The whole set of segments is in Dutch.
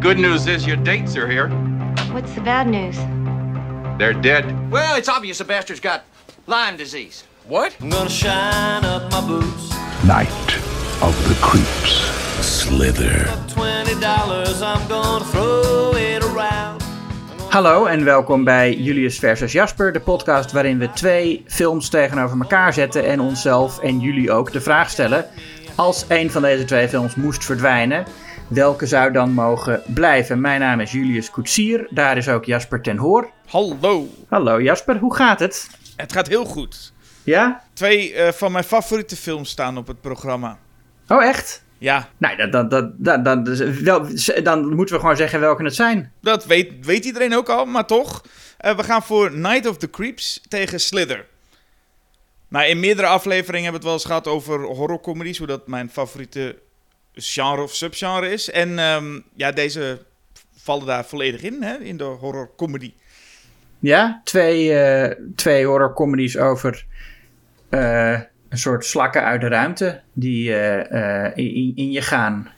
good news is your dates are here. What's the bad news? They're dead. Well, it's obvious the bastard's got Lyme disease. What? I'm gonna shine up my boots. Night of the Creeps. Slither. Twenty dollars, I'm gonna throw it around. Hallo en welkom bij Julius versus Jasper, de podcast waarin we twee films tegenover elkaar zetten en onszelf en jullie ook de vraag stellen: als een van deze twee films moest verdwijnen, welke zou dan mogen blijven? Mijn naam is Julius Koetsier, daar is ook Jasper ten Hoor. Hallo. Hallo Jasper, hoe gaat het? Het gaat heel goed. Ja? Twee eh, van mijn favoriete films staan op het programma. Oh echt? Ja, Nou, dat, dat, dat, dat, dat- dus wel, dan moeten we gewoon zeggen welke het zijn. dat weet, weet iedereen ook al, maar toch. Eh, we gaan voor Night of the Creeps tegen Slither. Nou, in meerdere afleveringen hebben we het wel eens gehad over horrorcomedies, hoe dat mijn favoriete genre of subgenre is. En ehm, ja, deze vallen daar volledig in, hè, in de horrorcomedy. Ja, twee, eh twee horrorcomedies over eh, een soort slakken uit de ruimte die eh, in, in je gaan.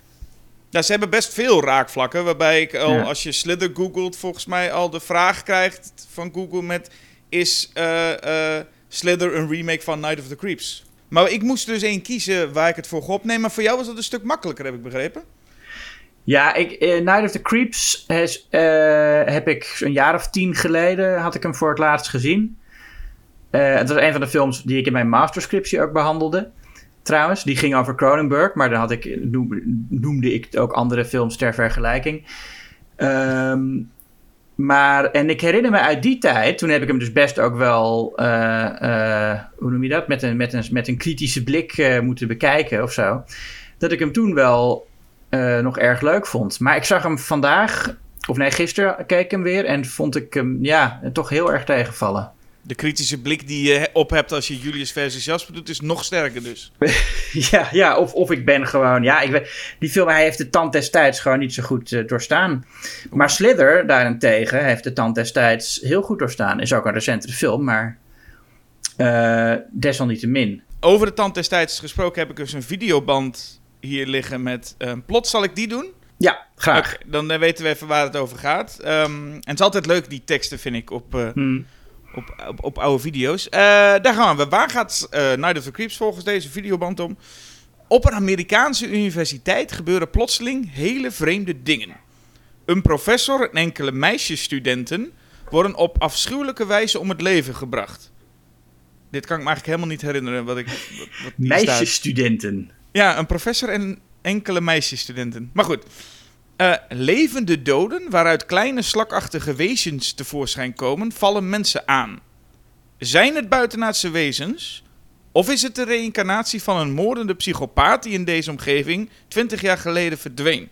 Ja, ze hebben best veel raakvlakken, waarbij ik al, Ja. als je Slither googelt, volgens mij al de vraag krijgt van Google met... Is Slither een remake van Night of the Creeps? Maar ik moest dus één kiezen waar ik het voor opnemen. Maar voor jou was dat een stuk makkelijker, heb ik begrepen. Ja, ik, eh, Night of the Creeps eh, heb ik een jaar of tien geleden had ik hem voor het laatst gezien. Eh, het was een van de films die ik in mijn masterscriptie ook behandelde. Trouwens, die ging over Cronenberg, maar dan had ik, noem- noemde ik ook andere films ter vergelijking. Ehm, maar, en ik herinner me uit die tijd, toen heb ik hem dus best ook wel, eh, eh, hoe noem je dat, met een, met een, met een kritische blik eh, moeten bekijken of zo. Dat ik hem toen wel nog erg leuk vond. Maar ik zag hem vandaag, of nee, gisteren keek ik hem weer en vond ik hem, ja, toch heel erg tegenvallen. De kritische blik die je op hebt als je Julius versus Jasper doet, is nog sterker dus. Ja, ja of, of ik ben gewoon... Ja, ik weet, die film hij heeft de tand destijds gewoon niet zo goed eh, doorstaan. Maar Slither daarentegen heeft de tand destijds heel goed doorstaan. Is ook een recentere film, maar eh, desalniettemin. Over de tand destijds gesproken heb ik dus een videoband hier liggen met... eh, plot, zal ik die doen? Ja, graag. Dan eh, weten we even waar het over gaat. Ehm, en het is altijd leuk, die teksten, vind ik, op... eh, Hm. Op, op, op oude video's. Eh, daar gaan we. Waar gaat eh Night of the Creeps volgens deze videoband om? Op een Amerikaanse universiteit gebeuren plotseling hele vreemde dingen. Een professor en enkele meisjesstudenten worden op afschuwelijke wijze om het leven gebracht. Dit kan ik me eigenlijk helemaal niet herinneren wat ik wat, staat. Meisjesstudenten. Ja, een professor en enkele meisjesstudenten. Maar goed. Eh, levende doden, waaruit kleine slakachtige wezens tevoorschijn komen, vallen mensen aan. Zijn het buitenaardse wezens? Of is het de reïncarnatie van een moordende psychopaat die in deze omgeving 20 jaar geleden verdween?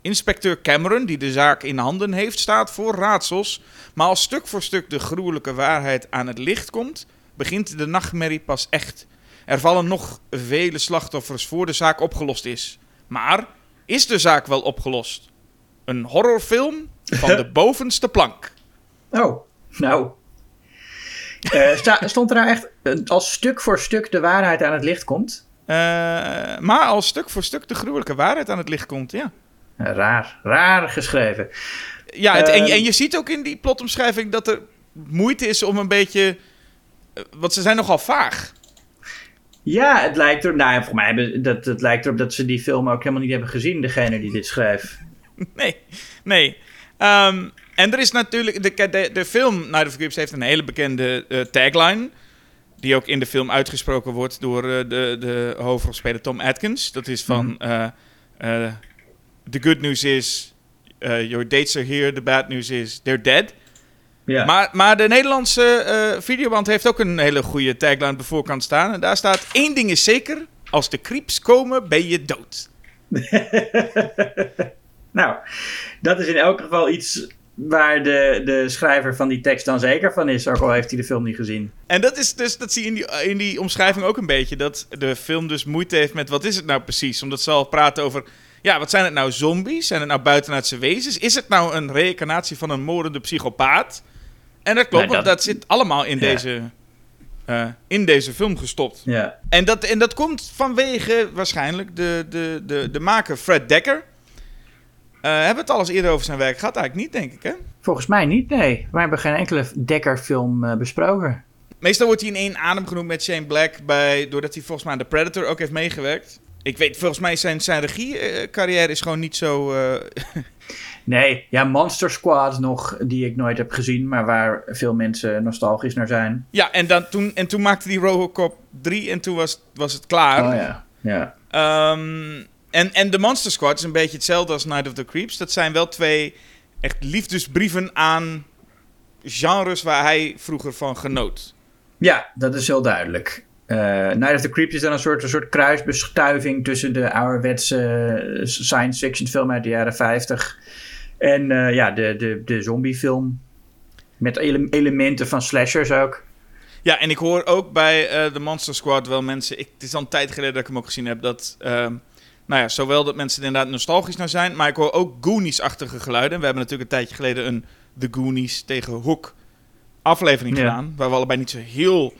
Inspecteur Cameron, die de zaak in handen heeft, staat voor raadsels. Maar als stuk voor stuk de gruwelijke waarheid aan het licht komt, begint de nachtmerrie pas echt. Er vallen nog vele slachtoffers voor de zaak opgelost is. Maar is de zaak wel opgelost? Een horrorfilm van de bovenste plank. Oh, nou. Eh, stond er nou echt eh, als stuk voor stuk de waarheid aan het licht komt? Eh, maar als stuk voor stuk de gruwelijke waarheid aan het licht komt, ja. Raar, raar geschreven. Ja, het- en, je- en je ziet ook in die plotomschrijving dat er moeite is om een beetje... Want ze zijn nogal vaag. Ja, het lijkt erop. Nou, voor mij hebben, dat, het lijkt erop dat ze die film ook helemaal niet hebben gezien, degene die dit schreef. Nee, nee. Ehm, en er is natuurlijk... De, de, de film Night of the Creeps heeft een hele bekende eh, tagline... die ook in de film uitgesproken wordt door eh, de, de hoofdrolspeler Tom Atkins. Dat is van... eh, the good news is... your dates are here. The bad news is... They're dead. Ja. Maar, maar de Nederlandse eh, videoband heeft ook een hele goede tagline op de voorkant staan. En daar staat... één ding is zeker... Als de creeps komen, ben je dood. Nou, dat is in elk geval iets waar de, de schrijver van die tekst dan zeker van is, ook al heeft hij de film niet gezien. En dat is dus, dat zie je in die, in die omschrijving ook een beetje. Dat de film dus moeite heeft met wat is het nou precies? Omdat ze al praten over. Ja, wat zijn het nou zombies? Zijn het nou buitenaardse wezens? Is het nou een reïncarnatie van een moordende psychopaat? En dat klopt, Nee, want dat- dat zit allemaal in, Ja. deze, eh, in deze film gestopt. Ja. En dat, en dat komt vanwege waarschijnlijk de, de, de, de maker Fred Dekker. Eh, hebben we het al eens eerder over zijn werk gehad? Eigenlijk niet, denk ik, hè? Volgens mij niet, nee. We hebben geen enkele Dekker-film eh, besproken. Meestal wordt hij in één adem genoemd met Shane Black, bij, doordat hij volgens mij aan The Predator ook heeft meegewerkt. Ik weet, volgens mij zijn, zijn regie-carrière is gewoon niet zo... Nee, ja, Monster Squad nog, die ik nooit heb gezien, maar waar veel mensen nostalgisch naar zijn. Ja, en, dan, toen, en toen maakte hij Robocop 3 en toen was, was het klaar. Oh ja, ja. Ehm, en, en The Monster Squad is een beetje hetzelfde als Night of the Creeps. Dat zijn wel twee echt liefdesbrieven aan genres waar hij vroeger van genoot. Ja, dat is heel duidelijk. Eh Night of the Creeps is dan een soort, een soort kruisbestuiving tussen de ouderwetse science fiction film uit de jaren 50 en eh, ja, de, de, de zombiefilm. Met ele- elementen van slashers ook. Ja, en ik hoor ook bij eh The Monster Squad wel mensen... Ik, het is al een tijd geleden dat ik hem ook gezien heb... dat, ehm, nou ja, zowel dat mensen er inderdaad nostalgisch naar zijn... maar ik hoor ook Goonies-achtige geluiden. We hebben natuurlijk een tijdje geleden een The Goonies tegen Hook aflevering Ja. gedaan... waar we allebei niet zo heel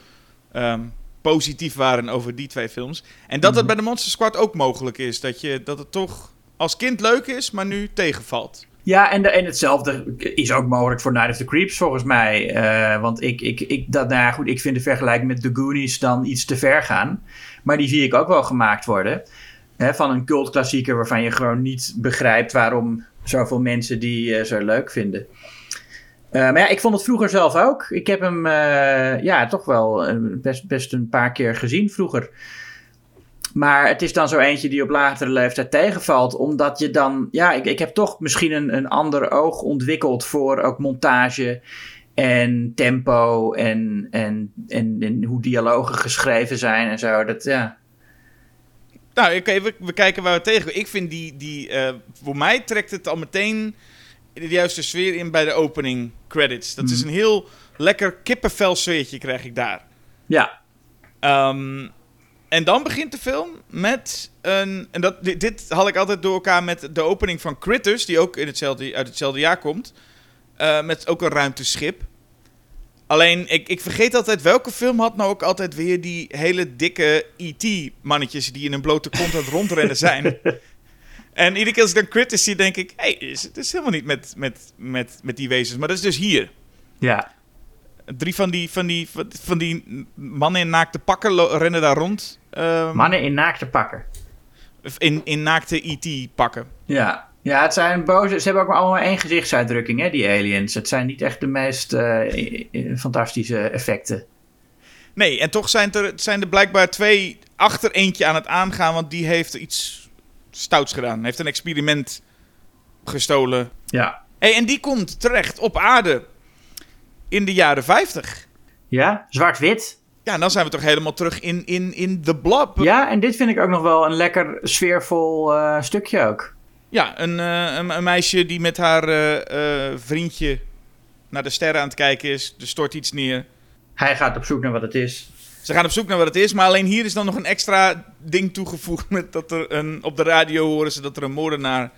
ehm, positief waren over die twee films. En dat het bij The Monster Squad ook mogelijk is. Dat, je, dat het toch als kind leuk is, maar nu tegenvalt. Ja, en, en hetzelfde is ook mogelijk voor Night of the Creeps volgens mij. Eh, want ik, ik, ik, dat, nou goed, ik vind de vergelijking met The Goonies dan iets te ver gaan. Maar die zie ik ook wel gemaakt worden. Hè, van een cultklassieker waarvan je gewoon niet begrijpt waarom zoveel mensen die eh, zo leuk vinden. Eh, maar ja, ik vond het vroeger zelf ook. Ik heb hem ja, toch wel best, best een paar keer gezien vroeger. Maar het is dan zo eentje die op latere leeftijd tegenvalt. Omdat je dan... Ja, ik, ik heb toch misschien een, een ander oog ontwikkeld voor ook montage en tempo en, en, en, en hoe dialogen geschreven zijn en zo. Dat, ja. Nou, oké, we, we kijken waar we tegen. Ik vind die, die eh, voor mij trekt het al meteen de juiste sfeer in bij de opening credits. Dat is een heel lekker kippenvel sfeertje krijg ik daar. Ja, Ehm, en dan begint de film met een. En dat, dit, dit had ik altijd door elkaar met de opening van Critters, die ook in hetzelfde, uit hetzelfde jaar komt. Eh, met ook een ruimteschip. Alleen, ik, ik vergeet altijd welke film had nou ook altijd weer die hele dikke E.T.-mannetjes die in een blote kont aan het rondrennen zijn. en iedere keer als ik dan Critters zie, denk ik: hé, hey, is- het is helemaal niet met, met, met, met die wezens. Maar dat is dus hier. ja. Drie van die, van die, van die mannen in naakte pakken rennen daar rond. Ehm, Mannen in naakte pakken. in, in naakte E.T. pakken. Ja. Ja, het zijn boze. Ze hebben ook maar allemaal één gezichtsuitdrukking, hè, die aliens. Het zijn niet echt de meest eh, fantastische effecten. Nee, en toch zijn er, zijn er blijkbaar twee achter eentje aan het aangaan, want die heeft iets stouts gedaan. Heeft een experiment gestolen. Ja. Hey, en die komt terecht op aarde in de jaren 50. Ja, zwart-wit. Ja, en dan zijn we toch helemaal terug in, in, in The Blob. Ja, en dit vind ik ook nog wel een lekker sfeervol eh, stukje ook. Ja, een, eh, een, een meisje die met haar eh, vriendje naar de sterren aan het kijken is. Er stort iets neer. Hij gaat op zoek naar wat het is. Ze gaan op zoek naar wat het is, maar alleen hier is dan nog een extra ding toegevoegd. Met dat er een, op de radio horen ze dat er een moordenaar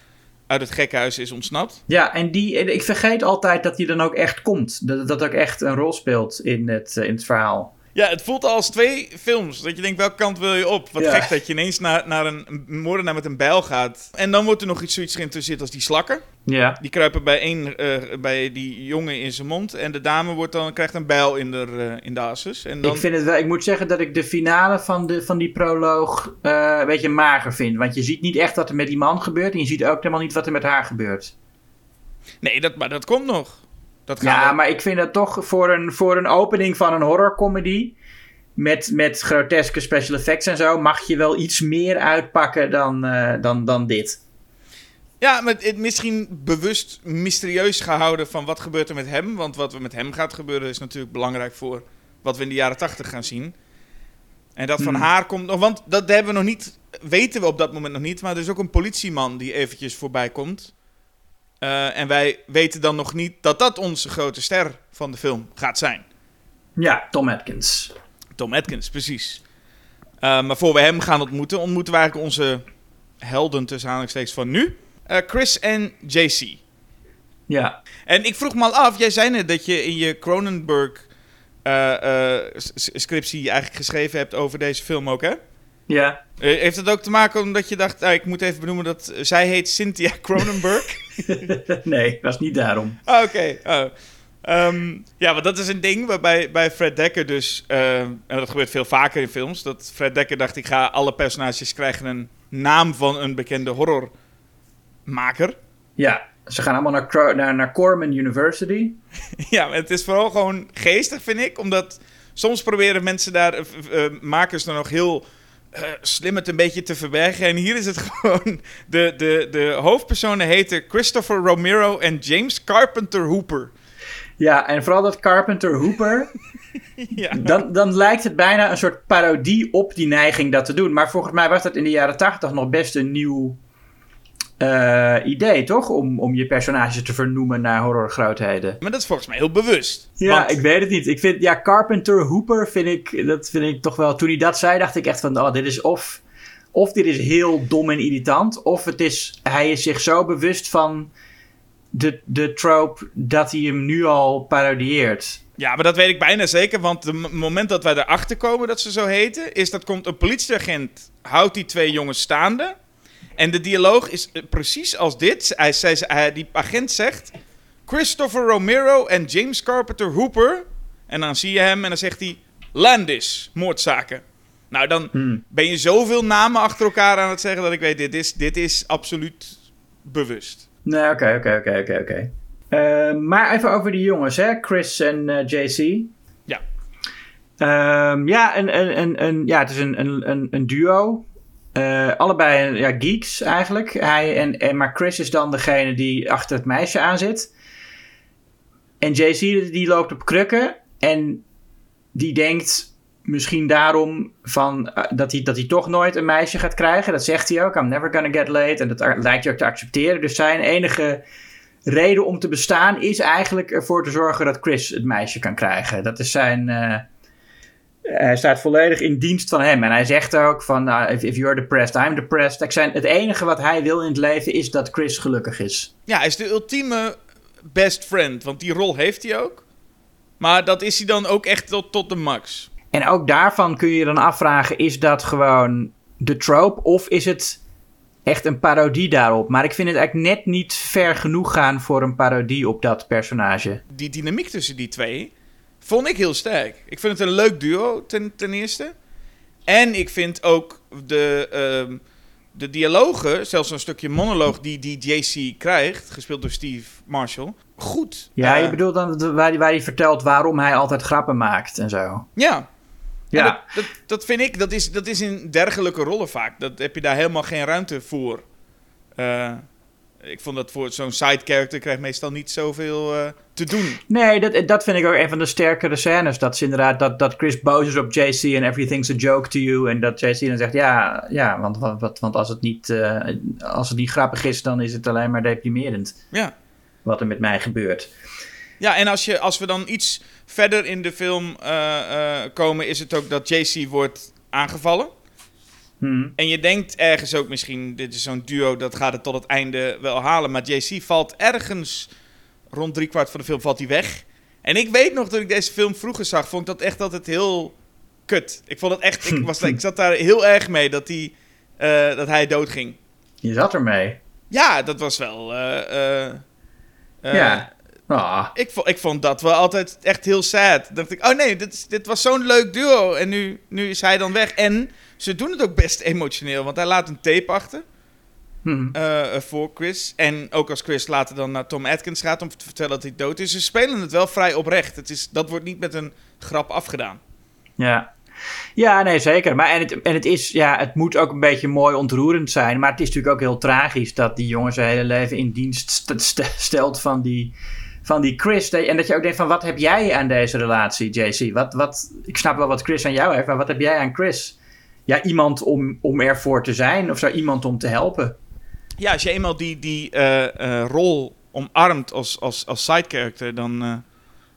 uit het gekkenhuis is ontsnapt. Ja, en die, ik vergeet altijd dat die dan ook echt komt. Dat dat ook echt een rol speelt in het, eh, in het verhaal. Ja, het voelt als twee films. Dat je denkt, welke kant wil je op? Wat Ja. gek dat je ineens naar, naar een moordenaar met een bijl gaat. En dan wordt er nog iets zoiets geïnteresseerd als die slakken. Ja. Die kruipen bij, één, eh, bij die jongen in zijn mond. En de dame wordt dan, krijgt een bijl in de, eh, in de asses. En dan... Ik, vind het wel, ik moet zeggen dat ik de finale van, de, van die proloog eh, een beetje mager vind. Want je ziet niet echt wat er met die man gebeurt. En je ziet ook helemaal niet wat er met haar gebeurt. Nee, dat, maar dat komt nog. Dat Ja, we- maar ik vind het toch voor een, voor een opening van een horrorcomedy... Met, met groteske special effects en zo... mag je wel iets meer uitpakken dan, eh, dan, dan dit. Ja, maar het misschien bewust mysterieus gehouden van wat gebeurt er met hem. Want wat er met hem gaat gebeuren is natuurlijk belangrijk voor wat we in de jaren tachtig gaan zien. En dat van Hmm. haar komt nog, want dat hebben we nog niet, weten we op dat moment nog niet. Maar er is ook een politieman die eventjes voorbij komt. Eh, en wij weten dan nog niet dat dat onze grote ster van de film gaat zijn. Ja, Tom Atkins. Tom Atkins, precies. Eh, maar voor we hem gaan ontmoeten, ontmoeten we eigenlijk onze helden tussen aanhalingstekens van nu. Eh, Chris en JC. Ja. En ik vroeg me al af, jij zei net dat je in je Cronenberg scriptie eigenlijk geschreven hebt over deze film ook, hè? Ja. Eh, heeft het ook te maken omdat je dacht, ah, ik moet even benoemen dat zij heet Cynthia Cronenberg? nee, was niet daarom. Ah, Oké. Oh. Ehm, ja, want dat is een ding waarbij bij Fred Dekker dus... eh, en dat gebeurt veel vaker in films... dat Fred Dekker dacht, ik ga alle personages krijgen een naam van een bekende horrormaker. Ja, ze gaan allemaal naar, naar, naar Corman University. ja, maar het is vooral gewoon geestig, vind ik. Omdat soms proberen mensen daar... eh, makers dan nog heel... eh, slim het een beetje te verbergen. En hier is het gewoon... De, de, de hoofdpersonen heten Christopher Romero en James Carpenter Hooper. Ja, en vooral dat Carpenter Hooper. Ja. dan, dan lijkt het bijna een soort parodie op die neiging dat te doen. Maar volgens mij was dat in de jaren tachtig nog best een nieuw eh, idee, toch? Om, om je personages te vernoemen naar horrorgrootheden. Maar dat is volgens mij heel bewust. Ja, Want- ik weet het niet. Ik vind, ja, Carpenter Hooper vind ik, dat vind ik toch wel... Toen hij dat zei, dacht ik echt van, oh, dit is of... Of dit is heel dom en irritant, of het is, hij is zich zo bewust van de, de trope dat hij hem nu al parodieert. Ja, maar dat weet ik bijna zeker. Want het moment dat wij erachter komen dat ze zo heten, is dat komt een politieagent, houdt die twee jongens staande. En de dialoog is eh, precies als dit. Hij, zij- hij- die agent zegt: Christopher Romero en James Carpenter Hooper. En dan zie je hem en dan zegt hij: Landis, moordzaken. Nou, dan ben je zoveel namen achter elkaar aan het zeggen dat ik weet: dit is, dit is absoluut bewust. Nee, oké, oké, oké, oké, oké. Eh, Maar even over die jongens, hè? Chris en eh, JC. Ja. Ehm, ja, een, een, een, een, ja, het is een, een, een, een duo. Eh, allebei ja, geeks eigenlijk. Hij en, en, maar Chris is dan degene die achter het meisje aan zit. En JC die loopt op krukken. En die denkt misschien daarom van, eh, dat, hij, dat hij toch nooit een meisje gaat krijgen. Dat zegt hij ook. I'm never gonna get laid. En dat lijkt hij ook te accepteren. Dus zijn enige reden om te bestaan is eigenlijk ervoor te zorgen dat Chris het meisje kan krijgen. Dat is zijn. eh, hij staat volledig in dienst van hem. En hij zegt ook van, nou, if, if you're depressed, I'm depressed. Ik zijn, het enige wat hij wil in het leven is dat Chris gelukkig is. Ja, hij is de ultieme best friend. Want die rol heeft hij ook. Maar dat is hij dan ook echt tot, tot de max. En ook daarvan kun je je dan afvragen, is dat gewoon de trope of is het echt een parodie daarop? Maar ik vind het eigenlijk net niet ver genoeg gaan voor een parodie op dat personage. Die dynamiek tussen die twee vond ik heel sterk. Ik vind het een leuk duo ten, ten eerste. En ik vind ook de, ehm, de dialogen, zelfs een stukje monoloog die, die JC krijgt, gespeeld door Steve Marshall, goed. Ja, Eh, je bedoelt dan de- waar hij, waar hij vertelt waarom hij altijd grappen maakt en zo. Ja. Ja. Dat, dat vind ik, dat is, dat is in dergelijke rollen vaak. Dat heb je daar helemaal geen ruimte voor. Eh, ik vond dat voor zo'n side character krijgt meestal niet zoveel eh, te doen. Nee, dat, dat vind ik ook een van de sterkere scènes. Dat is inderdaad dat, dat Chris boos is op JC en everything's a joke to you. En dat JC dan zegt, ja, ja want, want, want als, het niet, eh, als het niet grappig is, dan is het alleen maar deprimerend. Ja. Wat er met mij gebeurt. Ja, en als, je, als we dan iets verder in de film eh, komen, is het ook dat JC wordt aangevallen. Hm. En je denkt ergens ook misschien, dit is zo'n duo, dat gaat het tot het einde wel halen. Maar JC valt ergens rond driekwart van de film valt hij weg. En ik weet nog, toen ik deze film vroeger zag, vond ik dat echt altijd heel kut. Ik vond het echt, ik, was, ik zat daar heel erg mee dat, die, eh, dat hij doodging. Je zat ermee. Ja, dat was wel... eh, eh, eh, ja. Ah. ik, vond, ik vond dat wel altijd echt heel sad. Dan dacht ik, oh nee, dit, is- dit was zo'n leuk duo. En nu, nu is hij dan weg. En ze doen het ook best emotioneel. Want hij laat een tape achter Hm. eh, eh, voor Chris. En ook als Chris later dan naar Tom Atkins gaat om te vertellen dat hij dood is. Ze spelen het wel vrij oprecht. Het is, dat wordt niet met een grap afgedaan. Ja. Ja, nee, zeker. Maar en het, en het is, ja, het moet ook een beetje mooi ontroerend zijn. Maar het is natuurlijk ook heel tragisch dat die jongen zijn hele leven in dienst st- st- stelt van die, van die Chris. En dat je ook denkt van, wat heb jij aan deze relatie, JC? Wat, wat, ik snap wel wat Chris aan jou heeft, maar wat heb jij aan Chris? Ja, iemand om, om ervoor te zijn of zo, iemand om te helpen. Ja, als je eenmaal die, die eh, eh, rol omarmt als, als, als side character, dan, eh,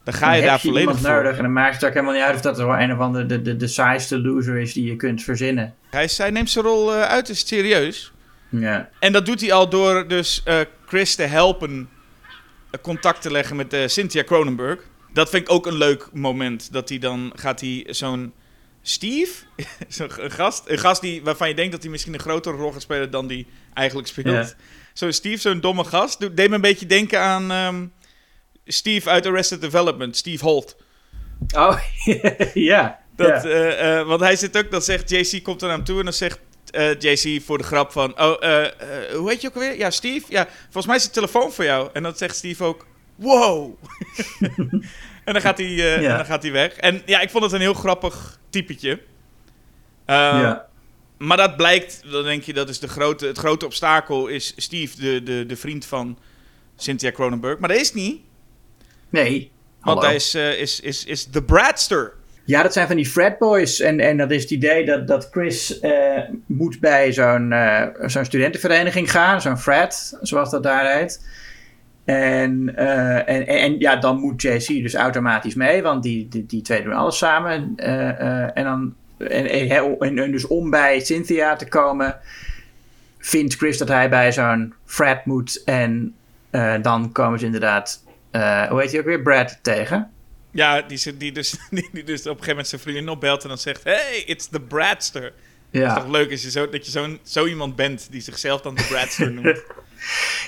dan ga je daar heb je volledig iemand voor. nodig. En dan maakt het ook helemaal niet uit of dat wel een of andere de, de, de saaiste loser is die je kunt verzinnen. Hij, is- hij neemt zijn rol eh, uiterst serieus. Ja. En dat doet hij al door dus Chris te helpen contact te leggen met eh, Cynthia Cronenberg. Dat vind ik ook een leuk moment. Dat hij dan gaat hij zo'n Steve, zo'n gast, een gast die, waarvan je denkt dat hij misschien een grotere rol gaat spelen dan die eigenlijk speelt. Zo'n Steve, zo'n domme gast, deed me een beetje denken aan ehm, Steve uit Arrested Development, Steve Holt. Oh, ja. Dat, eh, eh, want hij zit ook, dan zegt JC, komt er naar hem toe en dan zegt eh, JC voor de grap van, oh, eh, eh, hoe heet je ook alweer? Ja, Steve? Ja, volgens mij is de telefoon voor jou. En dan zegt Steve ook, wow. en dan gaat hij, Ja. en dan gaat hij weg. En ja, ik vond het een heel grappig typetje. Eh, ja. Maar dat blijkt, dan denk je, dat is de grote, het grote obstakel is Steve, de, de, de vriend van Cynthia Cronenberg. Maar dat is niet, Nee. want Hallo. hij is, is, is, is de Bradster. Ja, dat zijn van die fratboys. En, en dat is het idee dat, dat Chris eh, moet bij zo'n eh, zo'n studentenvereniging gaan. Zo'n frat, zoals dat daar heet. En, eh, en, en, ja, dan moet JC dus automatisch mee. Want die, die, die twee doen alles samen. En, dan, en, en, en- dus om bij Cynthia te komen... vindt Chris dat hij bij zo'n frat moet. En dan komen ze inderdaad... hoe heet hij ook weer? Brad tegen. Ja, die, die, dus, die, die dus op een gegeven moment zijn vriendin opbelt en dan zegt... Hey, it's the Bradster. Het is Ja. toch leuk als je zo, dat je zo'n, zo iemand bent die zichzelf dan de Bradster noemt.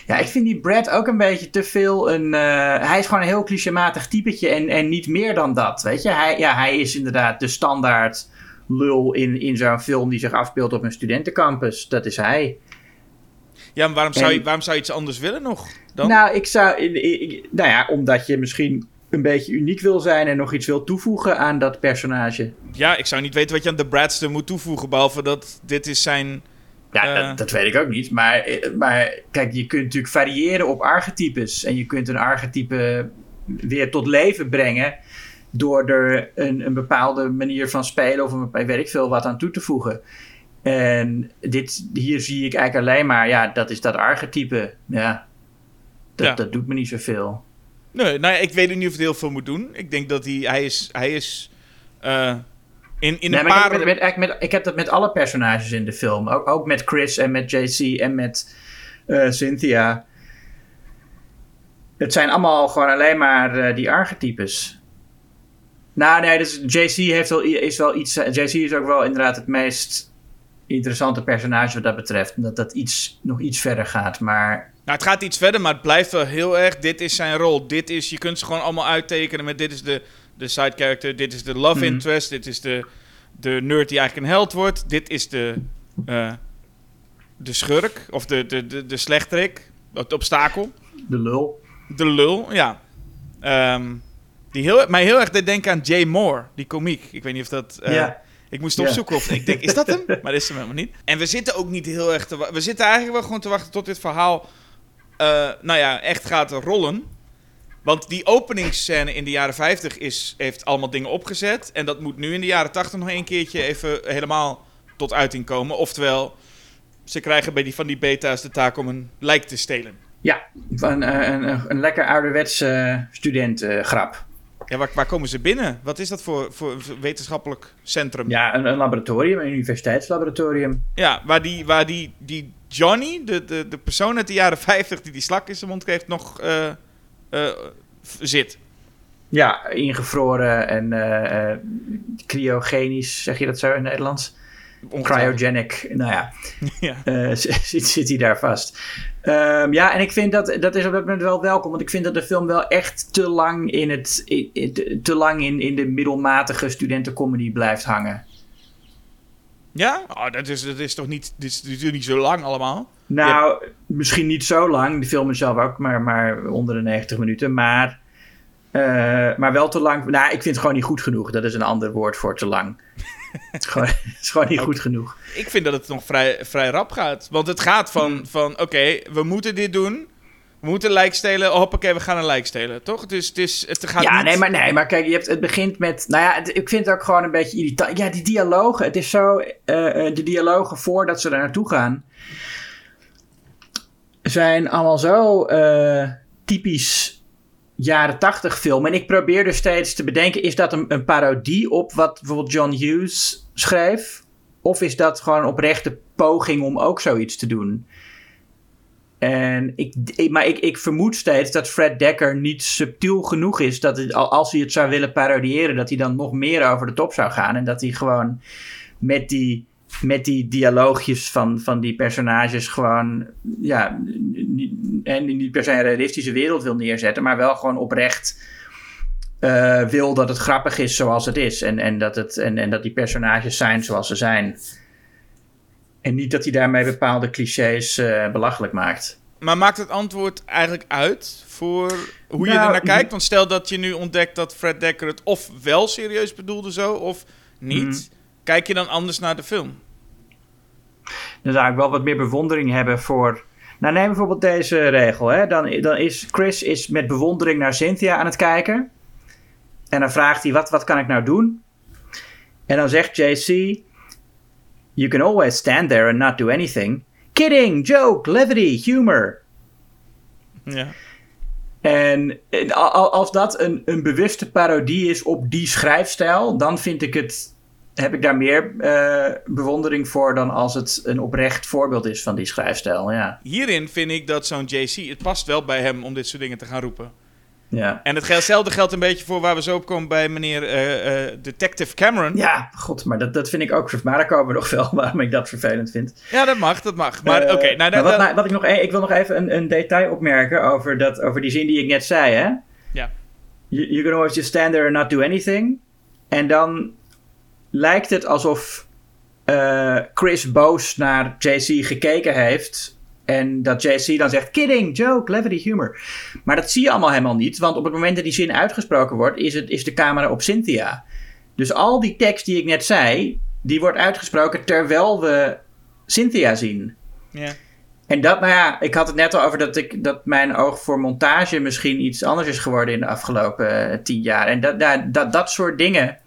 Ja, ik vind die Brad ook een beetje te veel een... eh, hij is gewoon een heel clichématig typetje en, en niet meer dan dat, weet je. Hij, ja, hij is inderdaad de standaard lul in, in zo'n film die zich afspeelt op een studentencampus. Dat is hij. Ja, maar waarom zou, je, waarom zou je iets anders willen nog dan? Nou, ik zou... ik- ik- nou ja, omdat je misschien een beetje uniek wil zijn en nog iets wil toevoegen aan dat personage. Ja, ik zou niet weten wat je aan de Bradster moet toevoegen, behalve dat dit is zijn... Ja, Eh. dat, dat weet ik ook niet. Maar, eh, maar kijk, je kunt natuurlijk variëren op archetypes. En je kunt een archetype weer tot leven brengen. door er een, een bepaalde manier van spelen. of een, weet ik veel wat aan toe te voegen. En dit, hier zie ik eigenlijk alleen maar, ja, dat is dat archetype. Ja, dat, Ja. dat doet me niet zoveel. Nee, nou ja, ik weet niet of het heel veel moet doen. Ik denk dat hij... Hij is... Hij is eh, in, in Nee, een maar ik, paar... heb, met, met, ik heb dat met alle personages in de film. Ook, ook met Chris en met JC en met eh, Cynthia. Het zijn allemaal gewoon alleen maar eh, die archetypes. Nou, nee, dus JC heeft wel, is wel iets. JC is ook wel inderdaad het meest interessante personage wat dat betreft. Omdat dat iets, nog iets verder gaat. Maar Nou, het gaat iets verder, maar het blijft wel heel erg. Dit is zijn rol. Dit is, je kunt ze gewoon allemaal uittekenen met dit is de, de side character, dit is de love Mhm. interest, dit is de, de nerd die eigenlijk een held wordt, dit is de, eh, de schurk of de, de, de, de slechterik, het obstakel, de lul. de lul, ja. Ehm, die heel, mij heel erg deed denken aan Jay Moore, die komiek. Ik weet niet of dat... eh, ja. Ik moest opzoeken of ik denk, is dat hem? Maar dat is hem helemaal niet. En we zitten ook niet heel erg te We zitten eigenlijk wel gewoon te wachten tot dit verhaal, nou ja, echt gaat rollen. Want die openingsscène in de jaren 50 is, heeft allemaal dingen opgezet. En dat moet nu in de jaren 80 nog een keertje even helemaal tot uiting komen. Oftewel, ze krijgen bij die van die beta's de taak om een lijk te stelen. Ja, een, een, een, een lekker ouderwetse studentengrap. Ja, waar, waar komen ze binnen? Wat is dat voor, voor wetenschappelijk centrum? Ja, een, een laboratorium, een universiteitslaboratorium. Ja, waar die, waar die, die Johnny, de, de, de persoon uit de jaren 50 die die slak in zijn mond kreeg, nog v- zit. Ja, ingevroren en eh, cryogenisch, zeg je dat zo in het Nederlands? Cryogenic, nou ja, Ja. zit, zit hij daar vast. Ehm, ja, en ik vind dat, dat is op dat moment wel welkom, want ik vind dat de film wel echt te lang in, het, in- in- te lang in, in de middelmatige studentencomedy blijft hangen. Ja? Oh, dat, is, dat is toch niet, dit is natuurlijk niet zo lang allemaal? Nou, misschien niet zo lang. De film is zelf ook maar, maar onder de 90 minuten. Maar, eh, maar wel te lang. Nou, ik vind het gewoon niet goed genoeg. Dat is een ander woord voor te lang. het, is gewoon, het is gewoon niet goed genoeg. Ik vind dat het nog vrij, vrij rap gaat. Want het gaat van, Hmm. van oké, we moeten dit doen. We moeten lijk stelen. Hoppakee, we gaan een lijk stelen. Toch? Dus het, is, het gaat Ja, niet... nee maar, nee, maar kijk, je hebt, het begint met. Nou ja, het- ik vind het ook gewoon een beetje irritant. Ja, die dialogen. Het is zo. eh, eh, de dialogen voordat ze daar naartoe gaan. zijn allemaal zo eh, typisch jaren tachtig film. En ik probeer dus steeds te bedenken: is dat een, een parodie op wat bijvoorbeeld John Hughes schreef? Of is dat gewoon een oprechte poging om ook zoiets te doen? En ik, maar ik, ik vermoed steeds dat Fred Dekker niet subtiel genoeg is. Dat het, al- als hij het zou willen parodiëren, dat hij dan nog meer over de top zou gaan. En dat hij gewoon met die, met die dialoogjes van, van die personages gewoon. Ja, niet, en niet per se een realistische wereld wil neerzetten, maar wel gewoon oprecht. eh, wil dat het grappig is zoals het is. En, en, dat het, en, en dat die personages zijn zoals ze zijn. En niet dat hij daarmee bepaalde clichés eh, belachelijk maakt. Maar maakt het antwoord eigenlijk uit voor hoe je Nou, er naar kijkt? Want stel dat je nu ontdekt dat Fred Dekker het of wel serieus bedoelde zo, of niet. Mhm. Kijk je dan anders naar de film? Dan zou ik wel wat meer bewondering hebben voor. Nou, neem bijvoorbeeld deze regel. Hè. Dan, dan is Chris is met bewondering naar Cynthia aan het kijken. En dan vraagt hij: wat, wat kan ik nou doen? En dan zegt JC: You can always stand there and not do anything. Kidding, joke, levity, humor. Ja. En en al- al- als dat een, een bewuste parodie is op die schrijfstijl, dan vind ik het. Heb ik daar meer eh, bewondering voor dan als het een oprecht voorbeeld is van die schrijfstijl. Ja. Hierin vind ik dat zo'n JC, het past wel bij hem om dit soort dingen te gaan roepen. Ja. En hetzelfde geldt een beetje voor waar we zo op komen bij meneer eh, eh, Detective Cameron. ja, god, maar dat, dat vind ik ook. Maar daar komen we nog wel waarom ik dat vervelend vind. Ja, dat mag, dat mag. Maar Eh, oké, nou, wat, nou- wat ik nog, e- ik wil nog even een, een detail opmerken over, dat, over die zin die ik net zei. Hè? Ja. You, can always just stand there and not do anything. En dan lijkt het alsof Chris boos naar JC gekeken heeft. En dat JC dan zegt: kidding, joke, levity, humor. Maar dat zie je allemaal helemaal niet. Want op het moment dat die zin uitgesproken wordt, is, het, is de camera op Cynthia. Dus al die tekst die ik net zei, die wordt uitgesproken terwijl we Cynthia zien. ja. En dat, nou ja, ik had het net al over dat, ik, dat mijn oog voor montage misschien iets anders is geworden in de afgelopen eh, tien jaar. En dat, dat, dat, dat soort dingen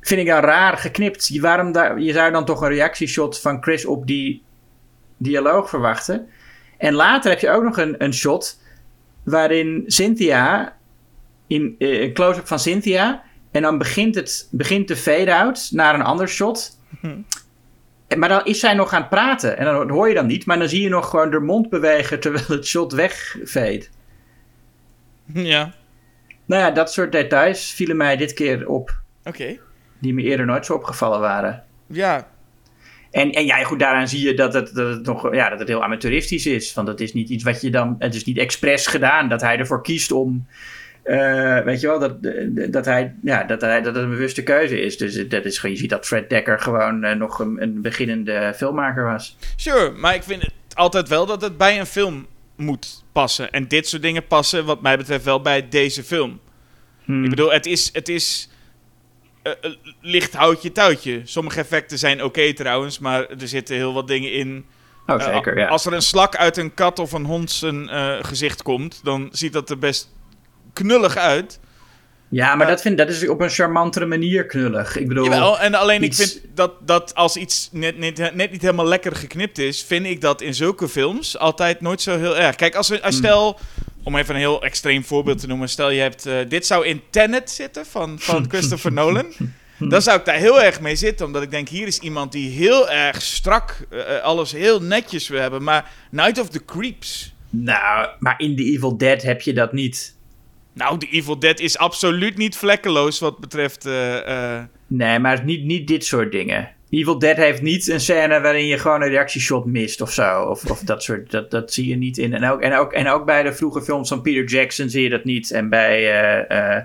vind ik dan raar geknipt. Je- Waarom daar, je zou dan toch een reactieshot van Chris op die dialoog verwachten. En later heb je ook nog een, een shot waarin Cynthia, in, eh, een close-up van Cynthia, en dan begint, het, begint de fade-out naar een ander shot. En- Maar dan is zij nog aan het praten. En dan hoor je dan niet. Maar dan zie je nog gewoon de mond bewegen terwijl het shot wegveet. ja, Nou ja, dat soort details vielen mij dit keer op. oké. Die me eerder nooit zo opgevallen waren. Ja, En, en ja, goed, daaraan zie je dat het, dat het nog ja, dat het heel amateuristisch is. Want het is niet iets wat je dan. Het is niet expres gedaan dat hij ervoor kiest om. eh, weet je wel, dat, dat, hij, ja, dat, hij, dat het een bewuste keuze is. Dus dat is, gewoon- je ziet dat Fred Dekker gewoon eh, nog een, een beginnende filmmaker was. Sure, maar ik vind het altijd wel dat het bij een film moet passen. En dit soort dingen passen, wat mij betreft, wel bij deze film. Hmm. Ik bedoel, het is, het is eh, licht houtje touwtje. Sommige effecten zijn oké trouwens, maar er zitten heel wat dingen in. oh, Eh, zeker, ja. Als er een slak uit een kat of een hond zijn gezicht komt, dan ziet dat er best knullig uit. Ja, maar dat, vind, dat is op een charmantere manier knullig. Ik bedoel, Jawel, en alleen iets- ik vind dat, dat als iets net, net, net niet helemaal lekker geknipt is, vind ik dat in zulke films altijd nooit zo heel erg. Kijk, als, als Hmm. stel, om even een heel extreem voorbeeld te noemen, stel je hebt, eh, dit zou in Tenet zitten van, van Christopher Nolan. Dan zou ik daar heel erg mee zitten, omdat ik denk, hier is iemand die heel erg strak eh, eh, alles heel netjes wil hebben. Maar Night of the Creeps, nou, maar in The Evil Dead heb je dat niet. nou, The Evil Dead is absoluut niet vlekkeloos wat betreft... eh, eh, Nee, maar niet, niet dit soort dingen. Evil Dead heeft niet een scène waarin je gewoon een reactieshot mist of zo. Of, of dat soort, dat, dat zie je niet in. En ook, en, ook, en ook bij de vroege films van Peter Jackson zie je dat niet. En bij eh, eh,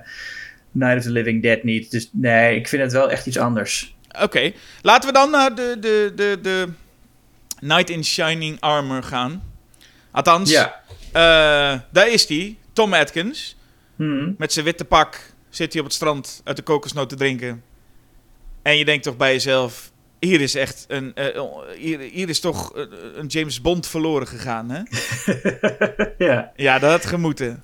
Night of the Living Dead niet. Dus nee, ik vind het wel echt iets anders. Oké, laten we dan naar de, de, de, de Knight in Shining Armor gaan. Althans, Ja. eh, daar is hij, Tom Atkins. Mhm. Met zijn witte pak zit hij op het strand uit de kokosnoot te drinken. En je denkt toch bij jezelf, hier is echt een, eh, hier, hier is toch eh, een James Bond verloren gegaan, hè? ja. Ja, dat had gemoeten.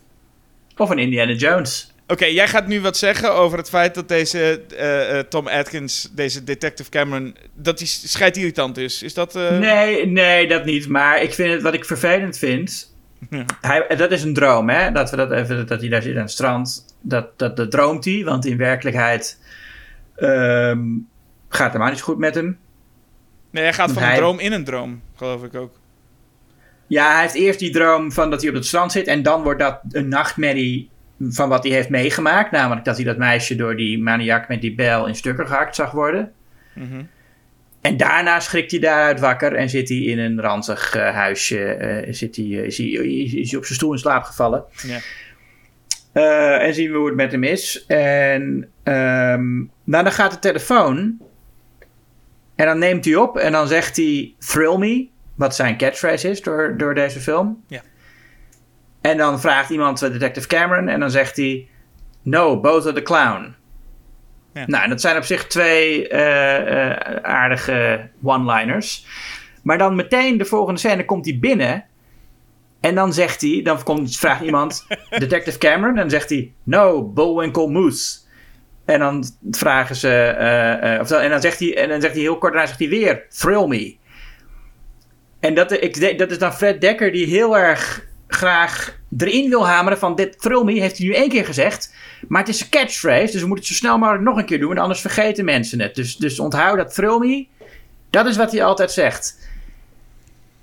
Of een Indiana Jones. Oké, jij gaat nu wat zeggen over het feit dat deze eh, Tom Atkins, deze Detective Cameron, dat hij scheidirritant is. Is dat... Nee, nee, dat niet. Maar ik vind het, wat ik vervelend vind. Ja. Hij, dat is een droom, hè? Dat, we dat, even, dat hij daar zit aan het strand. Dat, dat, dat droomt hij, want in werkelijkheid ehm, gaat helemaal niet goed met hem. Nee, hij gaat van Hij- een droom in een droom, geloof ik ook. Ja, hij heeft eerst die droom van dat hij op het strand zit. En dan wordt dat een nachtmerrie van wat hij heeft meegemaakt. Namelijk dat hij dat meisje door die maniak met die bel in stukken gehakt zag worden. Mhm. En daarna schrikt hij daaruit wakker en zit hij in een ranzig eh, huisje. eh, zit hij, eh, is, hij, is, hij op zijn stoel in slaap gevallen. En zien we hoe het met hem is. En ehm, nou, dan gaat de telefoon. En dan neemt hij op en dan zegt hij Thrill Me. Wat zijn catchphrase is door, door deze film. Ja. En dan vraagt iemand eh, Detective Cameron. En dan zegt hij No, both are the clown. Ja. Nou, en dat zijn op zich twee eh, eh, aardige one-liners. Maar dan meteen de volgende scène komt hij binnen. En dan zegt hij, dan komt, vraagt iemand Detective Cameron. En dan zegt hij, no, Bullwinkle Moose. En dan vragen ze, eh, eh, en, dan zegt hij, en dan zegt hij heel kort daarna zegt hij weer, thrill me. En dat, ik, dat is dan Fred Dekker die heel erg graag erin wil hameren van dit thrill me heeft hij nu één keer gezegd. Maar het is een catchphrase, dus we moeten het zo snel mogelijk nog een keer doen. Anders vergeten mensen het. Dus, dus onthoud dat thrill me, dat is wat hij altijd zegt.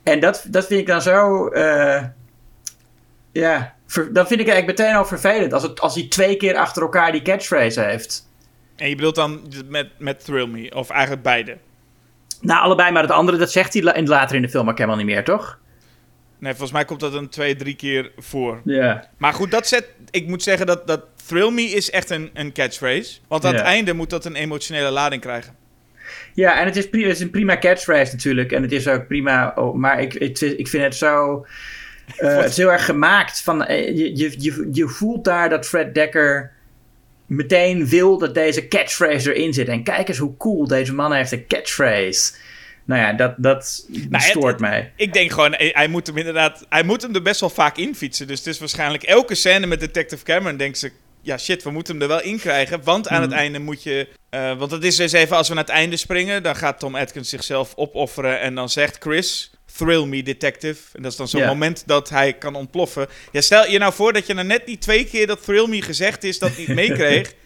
En dat, dat vind ik dan zo. eh, ja, ver- dan vind ik eigenlijk meteen al vervelend. Als, het, als hij twee keer achter elkaar die catchphrase heeft. En je bedoelt dan met, met Thrill Me, of eigenlijk beide? Nou, allebei, maar het andere, dat zegt hij later in de film ook helemaal niet meer, toch? Nee, volgens mij komt dat een twee, drie keer voor. Ja. Maar goed, dat zet, ik moet zeggen dat, dat Thrill Me is echt een, een catchphrase. Want aan het einde moet dat een emotionele lading krijgen. Ja, en het is, het is een prima catchphrase natuurlijk. En het is ook prima. oh, maar ik, ik, ik vind het zo. eh, het is heel erg gemaakt. Van, eh, je, je, je, je voelt daar dat Fred Dekker meteen wil dat deze catchphrase erin zit. En kijk eens hoe cool deze man heeft een catchphrase. Nou ja, dat, dat het- stoort het- mij. Ik denk gewoon, eh, hij moet hem inderdaad, hij moet hem er best wel vaak in fietsen. Dus het is waarschijnlijk elke scène met Detective Cameron denkt ze, ja shit, we moeten hem er wel in krijgen. Want aan het einde moet je, eh, want het is dus even, als we naar het einde springen, dan gaat Tom Atkins zichzelf opofferen. En dan zegt Chris, thrill me detective. En dat is dan zo'n moment dat hij kan ontploffen. Ja, stel je nou voor dat je nou net die twee keer dat thrill me gezegd is, dat niet meekreeg.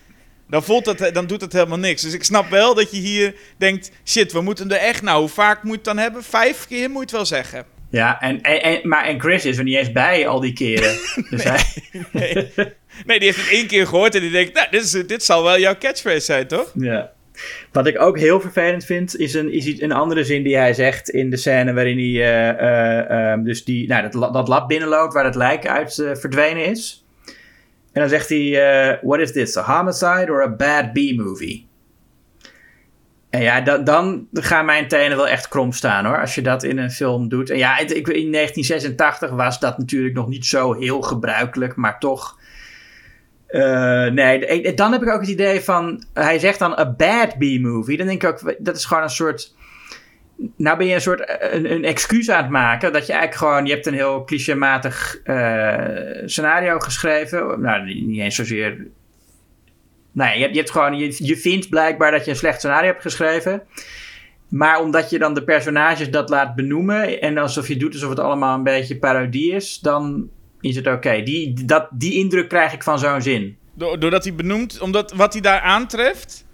Dan, voelt dat, dan doet het helemaal niks. Dus ik snap wel dat je hier denkt: shit, we moeten er echt. Nou, hoe vaak moet het dan hebben? Vijf keer moet je het wel zeggen. Ja, en, en, en- maar en Chris is er niet eens bij al die keren. Dus hij, Nee. nee, die heeft het één keer gehoord en die denkt: nou, dit, is, dit zal wel jouw catchphrase zijn, toch? Ja. Wat ik ook heel vervelend vind, is een, is een andere zin die hij zegt in de scène waarin hij eh, eh, ehm, dus die, nou, dat, dat lab binnenloopt waar het lijk uit eh, verdwenen is. En dan zegt hij, what is this, a homicide or a bad B-movie? En ja, da- dan gaan mijn tenen wel echt krom staan hoor, als je dat in een film doet. En ja, ik, in 1986 was dat natuurlijk nog niet zo heel gebruikelijk, maar toch... Eh, nee, dan heb ik ook het idee van. Hij zegt dan a bad B-movie. Dan denk ik ook, dat is gewoon een soort. Nou ben je een soort eh, een, excuus aan het maken. Dat je eigenlijk gewoon. Je hebt een heel clichématig eh, scenario geschreven. Nou, niet eens zozeer. Nee, je, hebt- je hebt gewoon. Je, je vindt blijkbaar dat je een slecht scenario hebt geschreven. Maar omdat je dan de personages dat laat benoemen. En alsof je doet alsof het allemaal een beetje parodie is. Dan is het oké. Die, dat, die indruk krijg ik van zo'n zin. Do- doordat hij benoemt, omdat wat hij daar aantreft.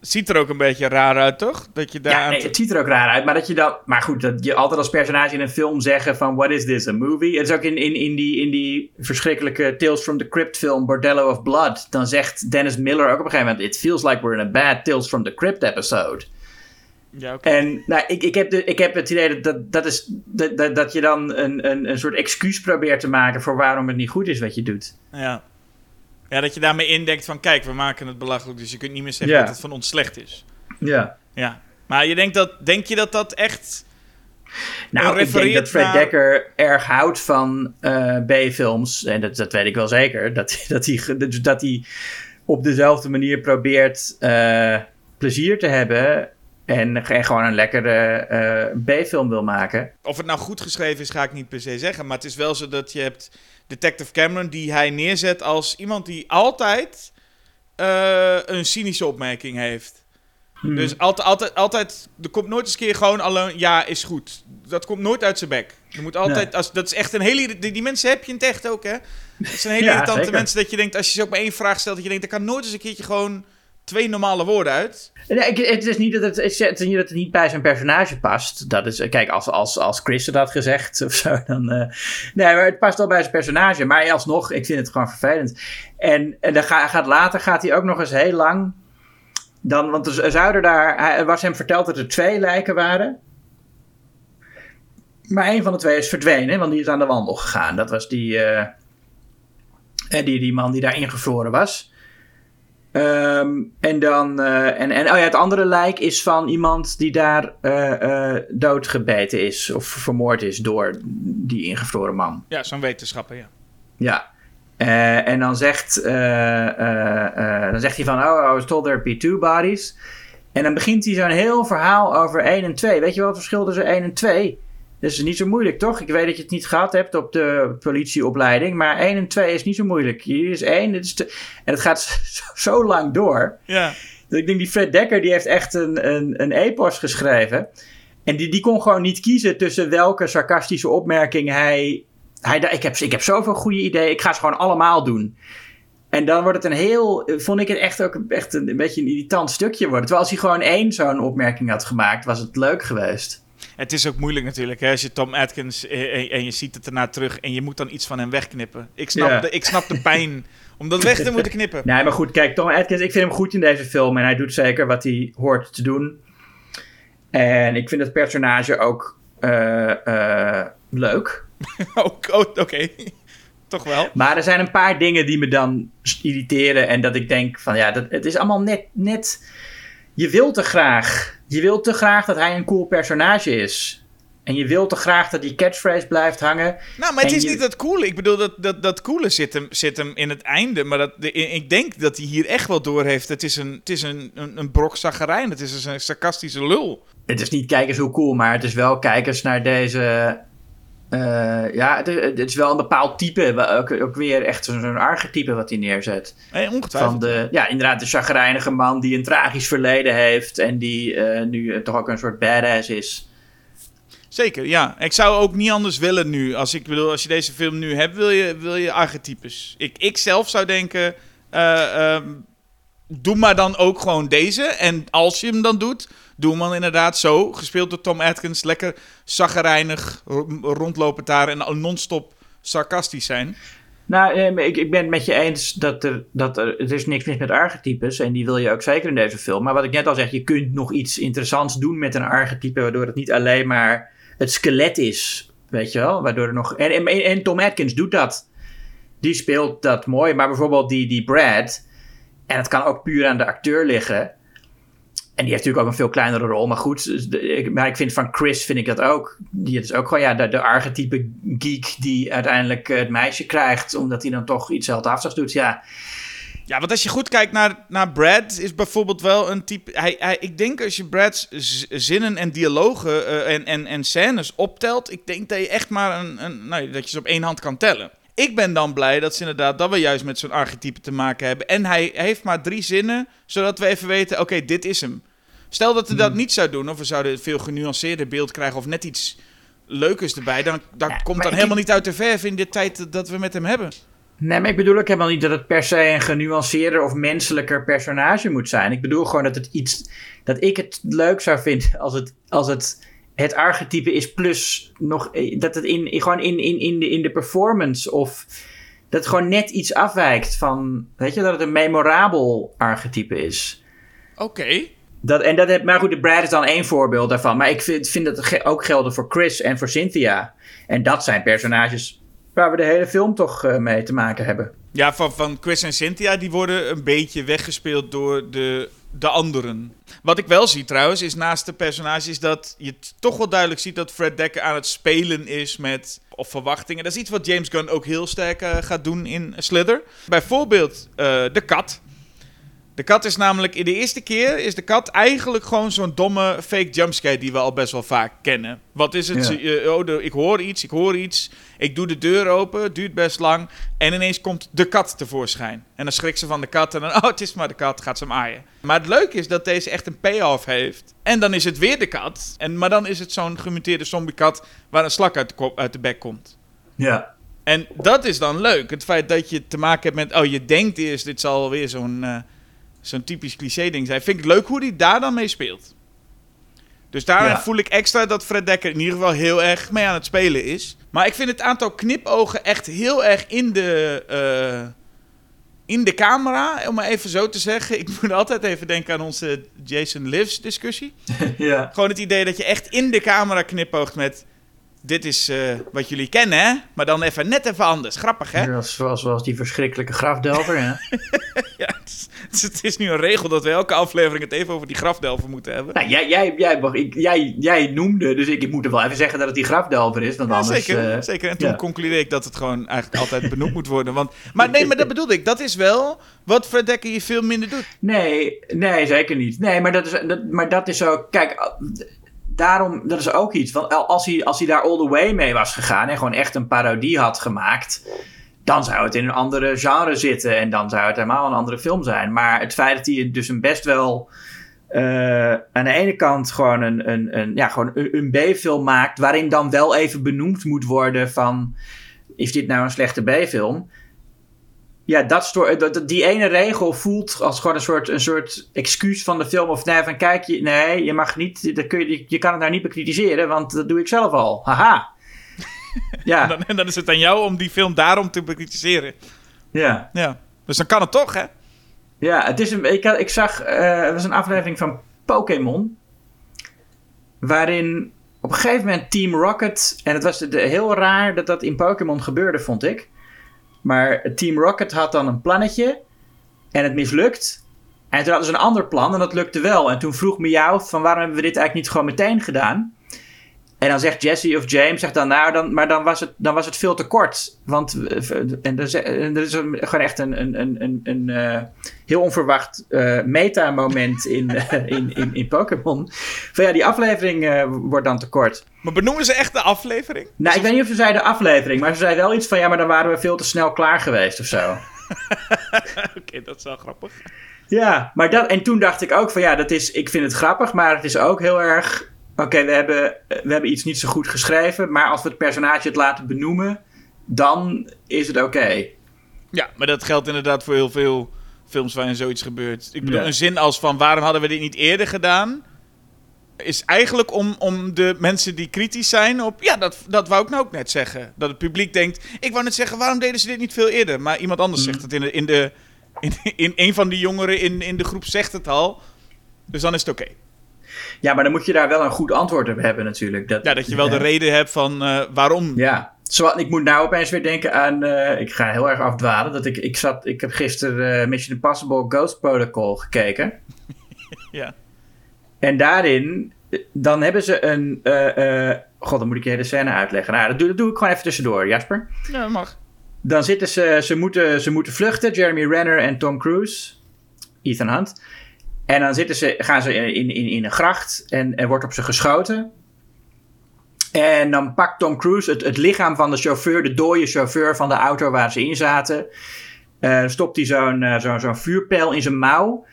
Ziet er ook een beetje raar uit, toch? Dat je daar Ja, nee, het ziet er ook raar uit. Maar dat je dan. Maar goed, dat je altijd als personage in een film zeggen van what is this, a movie? Het is ook in, in, in, die, in die verschrikkelijke Tales from the Crypt film Bordello of Blood. Dan zegt Dennis Miller ook op een gegeven moment: It feels like we're in a bad Tales from the Crypt episode. Ja. En nou, ik, ik, heb de, ik heb het idee dat, dat, is, dat, dat, je dan een, een, een soort excuus probeert te maken voor waarom het niet goed is wat je doet. Ja. ja, dat je daarmee indenkt van... Kijk, we maken het belachelijk, dus je kunt niet meer zeggen Ja. dat het van ons slecht is. Ja. Ja. Maar je denkt, dat, denk je dat dat echt... Nou, ik denk dat Fred naar- Dekker erg houdt van eh, B-films. En dat, dat weet ik wel zeker. Dat, dat, hij, dat hij op dezelfde manier probeert eh, plezier te hebben. En, en gewoon een lekkere eh, B-film wil maken. Of het nou goed geschreven is, ga ik niet per se zeggen. Maar het is wel zo dat je hebt Detective Cameron... die hij neerzet als iemand die altijd eh, een cynische opmerking heeft. Hmm. Dus altijd, altijd, altijd... Er komt nooit eens een keer gewoon alleen... Ja, is goed. Dat komt nooit uit zijn bek. Er moet altijd... Als, dat is echt een hele... Die, die mensen heb je in het echt ook, hè? Dat zijn hele Ja, irritante zeker. mensen dat je denkt... Als je ze ook maar één vraag stelt... Dat je denkt, er kan nooit eens een keertje gewoon... twee normale woorden uit. Nee, het is niet dat het, het niet dat het niet bij zijn personage past. Dat is, kijk, als, als, als Chris het had gezegd of zo, dan... eh, nee, maar het past wel bij zijn personage. Maar alsnog, ik vind het gewoon vervelend. En, en dan ga- gaat, later gaat hij ook nog eens heel lang... Dan, want er zouden daar... Hij, was hem verteld dat er twee lijken waren. Maar één van de twee is verdwenen, want die is aan de wandel gegaan. Dat was die, eh, die, die man die daar ingevroren was. Ehm, en dan. eh, en, en oh ja, het andere lijk is van iemand die daar eh, eh, doodgebeten is. Of vermoord is door die ingevroren man. Ja, zo'n wetenschapper, ja. Ja. En dan zegt, dan zegt hij van, oh, I was told there be two bodies. En dan begint hij zo'n heel verhaal over 1 en 2. Weet je wat het verschil tussen 1 en 2? Is niet zo moeilijk, toch? Ik weet dat je het niet gehad hebt op de politieopleiding. Maar 1 en 2 is niet zo moeilijk. Hier is 1, dit is 2. En het gaat zo, zo lang door. Ja, Dat ik denk, die Fred Dekker die heeft echt een, een, een epos geschreven. En die, die kon gewoon niet kiezen tussen welke sarcastische opmerking hij... hij ik, heb, ik heb zoveel goede ideeën, ik ga ze gewoon allemaal doen. En dan wordt het een heel... Vond ik het echt ook echt een, een beetje een irritant stukje worden. Terwijl als hij gewoon één zo'n opmerking had gemaakt, was het leuk geweest. Het is ook moeilijk natuurlijk. Hè? Als je Tom Atkins eh, en, en je ziet het erna terug en je moet dan iets van hem wegknippen. Ik snap, Ja. de, ik snap de pijn om dat weg te moeten knippen. Nee, maar goed, kijk, Tom Atkins, ik vind hem goed in deze film. En hij doet zeker wat hij hoort te doen. En ik vind het personage ook eh, eh, leuk. Oh, Oké, toch wel. Maar er zijn een paar dingen die me dan irriteren. En dat ik denk van ja, dat, het is allemaal net, net... Je wilt te graag. Je wilt te graag dat hij een cool personage is. En je wilt te graag dat die catchphrase blijft hangen. Nou, maar het is je- niet dat coole. Ik bedoel, dat, dat, dat coole zit hem, zit hem in het einde. Maar dat, de- ik denk dat hij hier echt wel door heeft. Het is een, het is een, een, een brok. Het is een sarcastische lul. Het is niet kijkers hoe cool, maar het is wel kijkers naar deze... eh, ja, het, het is wel een bepaald type. Ook, ook weer echt zo'n archetype wat hij neerzet. Nee, Van ongetwijfeld. de, ja, inderdaad, de chagrijnige man die een tragisch verleden heeft. En die eh, nu eh, toch ook een soort badass is. Zeker, ja. Ik zou ook niet anders willen nu. Als ik bedoel, als je deze film nu hebt, wil je, wil je archetypes. Ik, ik zelf zou denken, eh, ehm, doe maar dan ook gewoon deze. En als je hem dan doet, doe hem dan inderdaad zo. Gespeeld door Tom Atkins. Lekker zaggerijnig ro- rondlopen daar en non-stop sarcastisch zijn. Nou, eh, maar ik, ben het met je eens dat er, dat er... Er is niks mis met archetypes. En die wil je ook zeker in deze film. Maar wat ik net al zeg, je kunt nog iets interessants doen met een archetype. Waardoor het niet alleen maar het skelet is. Weet je wel? Waardoor er nog... En, en, en Tom Atkins doet dat. Die speelt dat mooi. Maar bijvoorbeeld die, die Brad... En het kan ook puur aan de acteur liggen. En die heeft natuurlijk ook een veel kleinere rol. Maar goed, dus maar ik vind van Chris vind ik dat ook. Die is ook gewoon ja, de, de archetype geek die uiteindelijk eh, het meisje krijgt. Omdat hij dan toch iets heldhaftigs doet. Ja, Ja, want als je goed kijkt naar, naar Brad, is bijvoorbeeld wel een type. Hij, hij, ik denk als je Brad's zinnen en dialogen eh, en, en, en scènes optelt, ik denk dat je echt maar een, een, nou, dat je ze op één hand kan tellen. Ik ben dan blij dat ze inderdaad dat we juist met zo'n archetype te maken hebben. En hij heeft maar drie zinnen, zodat we even weten: oké, dit is hem. Stel dat hij dat niet zou doen, of we zouden een veel genuanceerder beeld krijgen, of net iets leukers erbij, dan, dan Ja, komt dan ik- helemaal niet uit de verf in de tijd dat we met hem hebben. Nee, maar ik bedoel ook helemaal niet dat het per se een genuanceerder of menselijker personage moet zijn. Ik bedoel gewoon dat het iets. dat ik het leuk zou vinden als het. Als het het archetype is plus nog. eh, dat het in, gewoon in, in, in, de, in de performance of. dat het gewoon net iets afwijkt van. weet je, dat het een memorabel archetype is. Oké. Dat, en dat, heb- maar goed, de Brad is dan één voorbeeld daarvan. Maar ik vind, vind dat ook gelden voor Chris en voor Cynthia. En dat zijn personages waar we de hele film toch eh, mee te maken hebben. Ja, van, van Chris en Cynthia, die worden een beetje weggespeeld door de, de anderen. Wat ik wel zie trouwens, is naast de personages dat je toch wel duidelijk ziet dat Fred Dekker aan het spelen is met of verwachtingen. Dat is iets wat James Gunn ook heel sterk eh, gaat doen in Slither. Bijvoorbeeld eh, de kat. De kat is namelijk, in de eerste keer is de kat eigenlijk gewoon zo'n domme fake jumpscare die we al best wel vaak kennen. Wat is het? Ja. Oh, ik hoor iets, ik hoor iets. Ik doe de deur open, het duurt best lang. En ineens komt de kat tevoorschijn. En dan schrikt ze van de kat en dan, oh, het is maar de kat, gaat ze hem aaien. Maar het leuke is dat deze echt een payoff heeft. En dan is het weer de kat. En, maar dan is het zo'n gemuteerde zombiekat waar een slak uit de, kop, uit de bek komt. Ja. En dat is dan leuk. Het feit dat je te maken hebt met, oh, je denkt eerst, dit zal weer zo'n eh, zo'n typisch cliché ding zijn. Vind ik leuk hoe hij daar dan mee speelt. Dus daar Ja. voel ik extra dat Fred Dekker in ieder geval heel erg mee aan het spelen is. Maar ik vind het aantal knipogen echt heel erg in de, eh, in de camera, om maar even zo te zeggen. Ik moet altijd even denken aan onze Jason Lives discussie. ja. Gewoon het idee dat je echt in de camera knipoogt met... Dit is eh, wat jullie kennen, hè? Maar dan even net even anders. Grappig, hè? Zoals, zoals, zoals die verschrikkelijke grafdelver, ja. Ja, het, is, het is- nu een regel dat we elke aflevering het even over die grafdelver moeten hebben. nou, jij, jij, jij, mag- ik- jij, jij noemde, dus ik, ik moet er wel even zeggen dat het die grafdelver is, want Ja, anders... zeker, eh, zeker. En toen ja. concludeerde ik dat het gewoon eigenlijk altijd benoemd moet worden. Want, maar nee, maar dat bedoelde ik. Dat is wel wat Fred Dekker hier veel minder doet. Nee, nee, zeker niet. Nee, maar dat is, dat, maar dat is ook. Kijk, daarom, dat is ook iets. Want als hij, als hij daar all the way mee was gegaan en gewoon echt een parodie had gemaakt. dan zou het in een andere genre zitten en dan zou het helemaal een andere film zijn. Maar het feit dat hij dus een best wel. eh, aan de ene kant gewoon een, een, een, ja, gewoon een, een B-film maakt. waarin dan wel even benoemd moet worden van. Is dit nou een slechte B-film? Ja, dat die ene regel voelt als gewoon een soort, een soort excuus van de film. Of nee, van kijk, je, nee, je mag niet, dat kun je, je kan het nou niet bekritiseren, want dat doe ik zelf al. Haha. Ja, En dan, en dan is het aan jou om die film daarom te bekritiseren. ja. Ja. Dus dan kan het toch, hè? Ja, het is een, ik, ik zag, eh het was een aflevering van Pokémon. Waarin op een gegeven moment Team Rocket. En het was de, de- heel raar dat dat in Pokémon gebeurde, vond ik. Maar Team Rocket had dan een plannetje. En het mislukt. En toen hadden ze een ander plan en dat lukte wel. En toen vroeg Meowth van waarom hebben we dit eigenlijk niet gewoon meteen gedaan? En dan zegt Jesse of James, zegt dan nou, dan, maar dan was, het, dan was het veel te kort. Want, eh, en dat is, een- gewoon echt een, een, een, een, een eh, heel onverwacht eh, meta-moment in, in, in, in Pokémon. Van ja, die aflevering wordt dan te kort. Maar benoemen ze echt de aflevering? Nou, ik weet niet of ze zeiden aflevering, maar ze zei wel iets van ja, maar dan waren we veel te snel klaar geweest of zo. Oké, dat is wel grappig. Ja, maar dat, en toen dacht ik ook van ja, dat is, ik vind het grappig, maar het is ook heel erg. Oké, we, hebben, we hebben iets niet zo goed geschreven, maar als we het personage het laten benoemen, dan is het oké. Ja, maar dat geldt inderdaad voor heel veel films waarin zoiets gebeurt. Ik bedoel, Ja. een zin als van waarom hadden we dit niet eerder gedaan... is eigenlijk om, om de mensen die kritisch zijn op... Ja, dat, dat wou ik nou ook net zeggen. Dat het publiek denkt... Ik wou net zeggen, waarom deden ze dit niet veel eerder? Maar iemand anders Mm. zegt het in, de, in, de, in, in een van die jongeren in, in de groep zegt het al. Dus dan is het oké. Ja, maar dan moet je daar wel een goed antwoord op hebben natuurlijk. Dat, Ja, dat je wel de reden hebt van eh, waarom... Ja, Zoals, ik moet nou opeens weer denken aan. eh, ik ga heel erg afdwalen. Dat ik, ik, zat, ik heb gisteren eh, Mission Impossible Ghost Protocol gekeken. Ja. En daarin, dan hebben ze een. eh, eh, God, dan moet ik je hele scène uitleggen. Nou, dat doe, dat doe ik gewoon even tussendoor, Jasper. Ja, mag. Dan zitten ze, ze moeten, ze moeten vluchten, Jeremy Renner en Tom Cruise, Ethan Hunt. En dan zitten ze, gaan ze in, in, in een gracht en er wordt op ze geschoten. En dan pakt Tom Cruise het, het lichaam van de chauffeur, de dode chauffeur van de auto waar ze in zaten. Eh, stopt hij zo'n eh, zo'n vuurpijl in zijn mouw.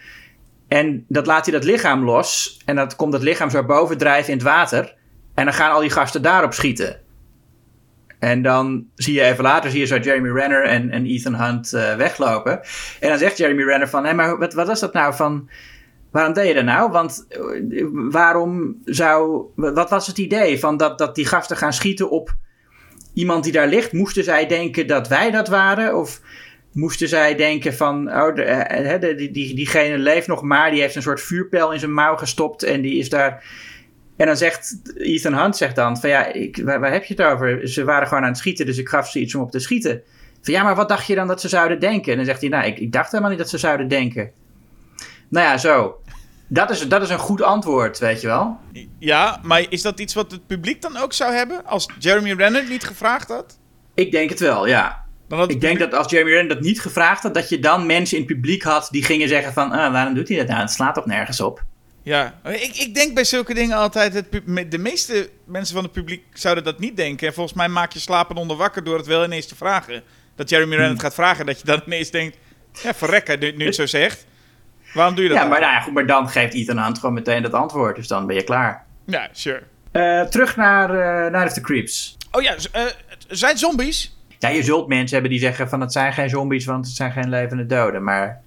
En dat laat hij dat lichaam los. En dan komt dat lichaam zo bovendrijven in het water. En dan gaan al die gasten daarop schieten. En dan zie je even later zie je zo Jeremy Renner en, en Ethan Hunt eh, weglopen. En dan zegt Jeremy Renner van... Hé, maar wat, wat was dat nou van... Waarom deed je dat nou? Want eh, waarom zou... Wat was het idee van dat, dat die gasten gaan schieten op iemand die daar ligt? Moesten zij denken dat wij dat waren? Of moesten zij denken van... Oh, eh, de, die, die, diegene leeft nog maar. Die heeft een soort vuurpijl in zijn mouw gestopt. En die is daar... En dan zegt Ethan Hunt zegt dan van ja, ik, waar, waar heb je het over? Ze waren gewoon aan het schieten, dus ik gaf ze iets om op te schieten. Van ja, maar wat dacht je dan dat ze zouden denken? En dan zegt hij, nou, ik, ik dacht helemaal niet dat ze zouden denken. Nou ja, zo. Dat is, dat is een goed antwoord, weet je wel. Ja, maar is dat iets wat het publiek dan ook zou hebben? Als Jeremy Renner niet gevraagd had? Ik denk het wel, ja. Dan had het Ik denk dat als Jeremy Renner dat niet gevraagd had, dat je dan mensen in het publiek had die gingen zeggen van, ah, waarom doet hij dat nou? Het slaat toch nergens op. Ja, ik, ik denk bij zulke dingen altijd... Het, de meeste mensen van het publiek zouden dat niet denken. En volgens mij maak je slapen onder wakker door het wel ineens te vragen. Dat Jeremy Renner het gaat vragen. Dat je dan ineens denkt... Ja, verrekken, nu, nu het zo zegt. Waarom doe je dat Ja, dan? maar, nou ja, goed, maar dan geeft Ethan Hunt gewoon meteen dat antwoord, dus dan ben je klaar. Ja, sure. Eh, terug naar, eh naar the Creeps. Oh ja, het zijn zombies? Ja, je zult mensen hebben die zeggen van het zijn geen zombies, want het zijn geen levende doden. Maar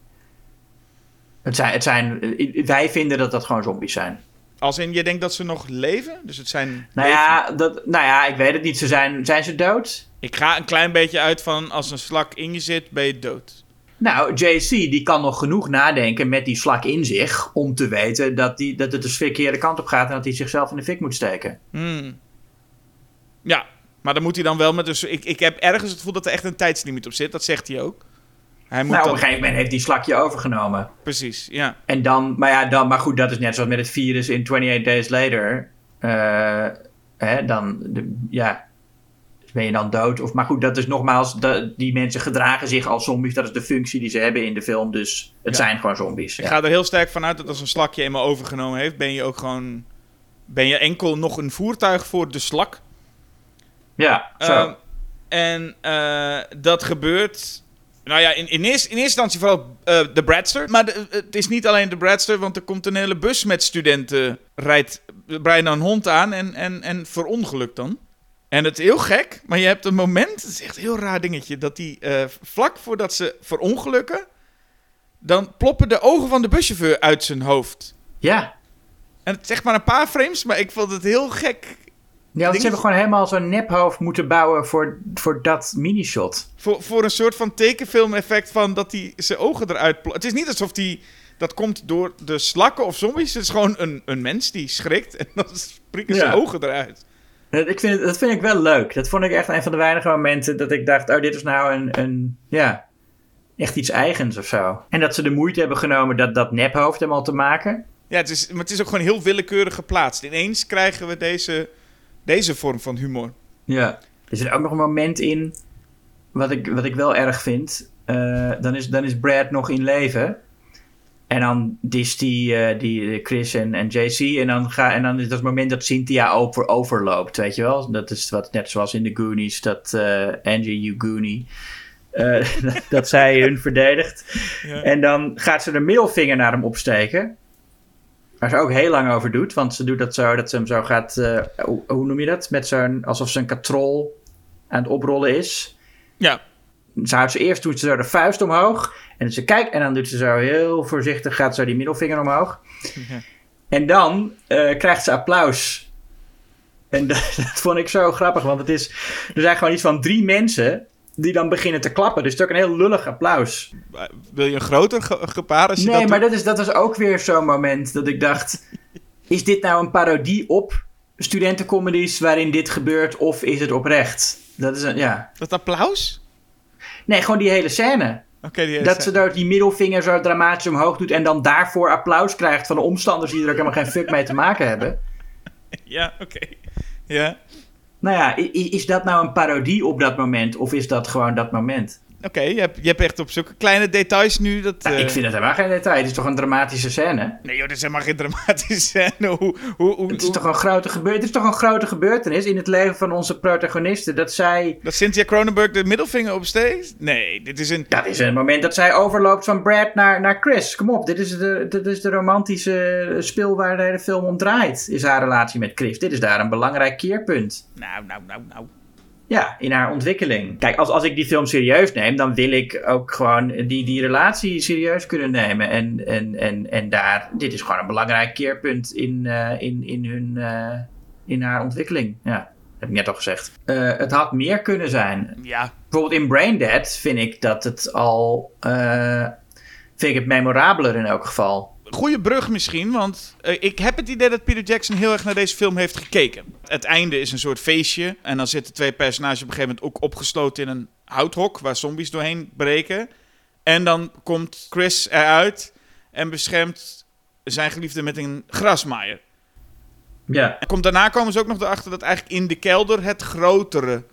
Het zijn, het zijn, wij vinden dat dat gewoon zombies zijn. Als in, je denkt dat ze nog leven? Dus het zijn... Nou ja, dat, nou ja, ik weet het niet. Ze zijn, zijn ze dood? Ik ga een klein beetje uit van als een slak in je zit, ben je dood. Nou, JC die kan nog genoeg nadenken met die slak in zich... om te weten dat, die, dat het de verkeerde kant op gaat... en dat hij zichzelf in de fik moet steken. Hmm. Ja, maar dan moet hij dan wel met... Dus ik, ik heb ergens het gevoel dat er echt een tijdslimiet op zit. Dat zegt hij ook. Hij moet Nou, op dan- een gegeven moment heeft die slakje overgenomen. Precies, ja. En dan, maar ja, dan, maar goed, dat is net zoals met het virus in 28 Days Later. Eh, hè, dan, de, ja, ben je dan dood? Of, maar goed, dat is nogmaals, dat, die mensen gedragen zich als zombies. Dat is de functie die ze hebben in de film. Dus het Ja. zijn gewoon zombies. Ik Ja. ga er heel sterk vanuit dat als een slak je eenmaal overgenomen heeft, ben je ook gewoon... Ben je enkel nog een voertuig voor de slak. ja, zo. Ehm, en eh, dat gebeurt. Nou ja, in, in, eerste, in eerste instantie vooral eh, de Bradster. Maar de- het is niet alleen de Bradster, want er komt een hele bus met studenten. Rijdt Brian een hond aan en, en, en verongelukt dan. En het is heel gek, maar je hebt een moment, het is echt een heel raar dingetje, dat die eh, vlak voordat ze verongelukken, dan ploppen de ogen van de buschauffeur uit zijn hoofd. ja. En het is echt maar een paar frames, maar ik vond het heel gek. Ja, want ze hebben gewoon helemaal zo'n nephoofd moeten bouwen voor, voor dat minishot. Voor, voor een soort van tekenfilm-effect van dat hij zijn ogen eruit... Het is niet alsof die... Dat komt door de slakken of zombies. Het is gewoon een, een mens die schrikt en dan springen zijn Ja. ogen eruit. Dat, ik vind dat vind ik wel leuk. Dat vond ik echt een van de weinige momenten dat ik dacht: oh, dit is nou een, een ja, echt iets eigens of zo. En dat ze de moeite hebben genomen dat, dat nephoofd helemaal te maken. Ja, het is, maar het is ook gewoon heel willekeurig geplaatst. Ineens krijgen we deze, deze vorm van humor. Ja. Er zit ook nog een moment in, wat ik, wat ik wel erg vind. Eh, dan, is, dan is Brad nog in leven. En dan dist die, eh, die Chris en, en JC. En dan, ga, en dan is dat het moment dat Cynthia over, overloopt, weet je wel. Dat is wat, net zoals in de Goonies, dat eh, Angie, you Goonie... eh, dat zij hun verdedigt. Ja. En dan gaat ze de middelvinger naar hem opsteken. Waar ze ook heel lang over doet. Want ze doet dat zo dat ze hem zo gaat... eh, hoe, hoe noem je dat? Met zo'n... Alsof ze een katrol aan het oprollen is. Ja, Ze houdt ze eerst doet ze zo de vuist omhoog. En ze kijkt en dan doet ze zo heel voorzichtig... Gaat zo die middelvinger omhoog. Ja. En dan eh, krijgt ze applaus. En dat, dat vond ik zo grappig. Want het is... Er zijn gewoon iets van drie mensen... Die dan beginnen te klappen. Dus het is ook een heel lullig applaus. wil je een groter ge- gepaar als je Nee, dat maar dat, is, dat was ook weer zo'n moment dat ik dacht... is dit nou een parodie op studentencomedies waarin dit gebeurt... of is het oprecht? Dat is een, ja... Dat applaus? Nee, gewoon die hele scène. Die Dat ze daar die middelvinger zo dramatisch omhoog doet... en dan daarvoor applaus krijgt van de omstanders... die er ook helemaal geen fuck mee te maken hebben. Ja, oké. Ja, Nou ja, is dat nou een parodie op dat moment... of is dat gewoon dat moment? Oké. je, hebt, je hebt echt op zulke kleine details nu dat... Nou, eh, ik vind het helemaal geen detail. Het is toch een dramatische scène? Nee joh, dit is helemaal geen dramatische scène. Hoe, hoe, hoe, Het is toch een grote, gebe- het is toch een grote gebeurtenis in het leven van onze protagonisten... dat zij Dat Cynthia Cronenberg de middelvinger opsteekt? Nee, dit is een... Dit is een moment dat zij overloopt van Brad naar, naar Chris. Kom op, dit is, de, dit is de romantische speel waar de hele film om draait. Is haar relatie met Chris. Dit is daar een belangrijk keerpunt. Nou, nou, nou, nou. Ja, in haar ontwikkeling. Kijk, als, als ik die film serieus neem, dan wil ik ook gewoon die, die relatie serieus kunnen nemen. En, en, en, en daar, dit is gewoon een belangrijk keerpunt in, eh, in, in, hun, eh, in haar ontwikkeling. Ja, heb ik net al gezegd. Eh, het had meer kunnen zijn. Ja, bijvoorbeeld in Braindead vind ik dat het al. vind ik het memorabeler in elk geval. Goede brug misschien, want eh, ik heb het idee dat Peter Jackson heel erg naar deze film heeft gekeken. Het einde is een soort feestje en dan zitten twee personages op een gegeven moment ook opgesloten in een houthok waar zombies doorheen breken. En dan komt Chris eruit en beschermt zijn geliefde met een grasmaaier. Ja. En komt, daarna komen ze ook nog erachter dat eigenlijk in de kelder het grotere,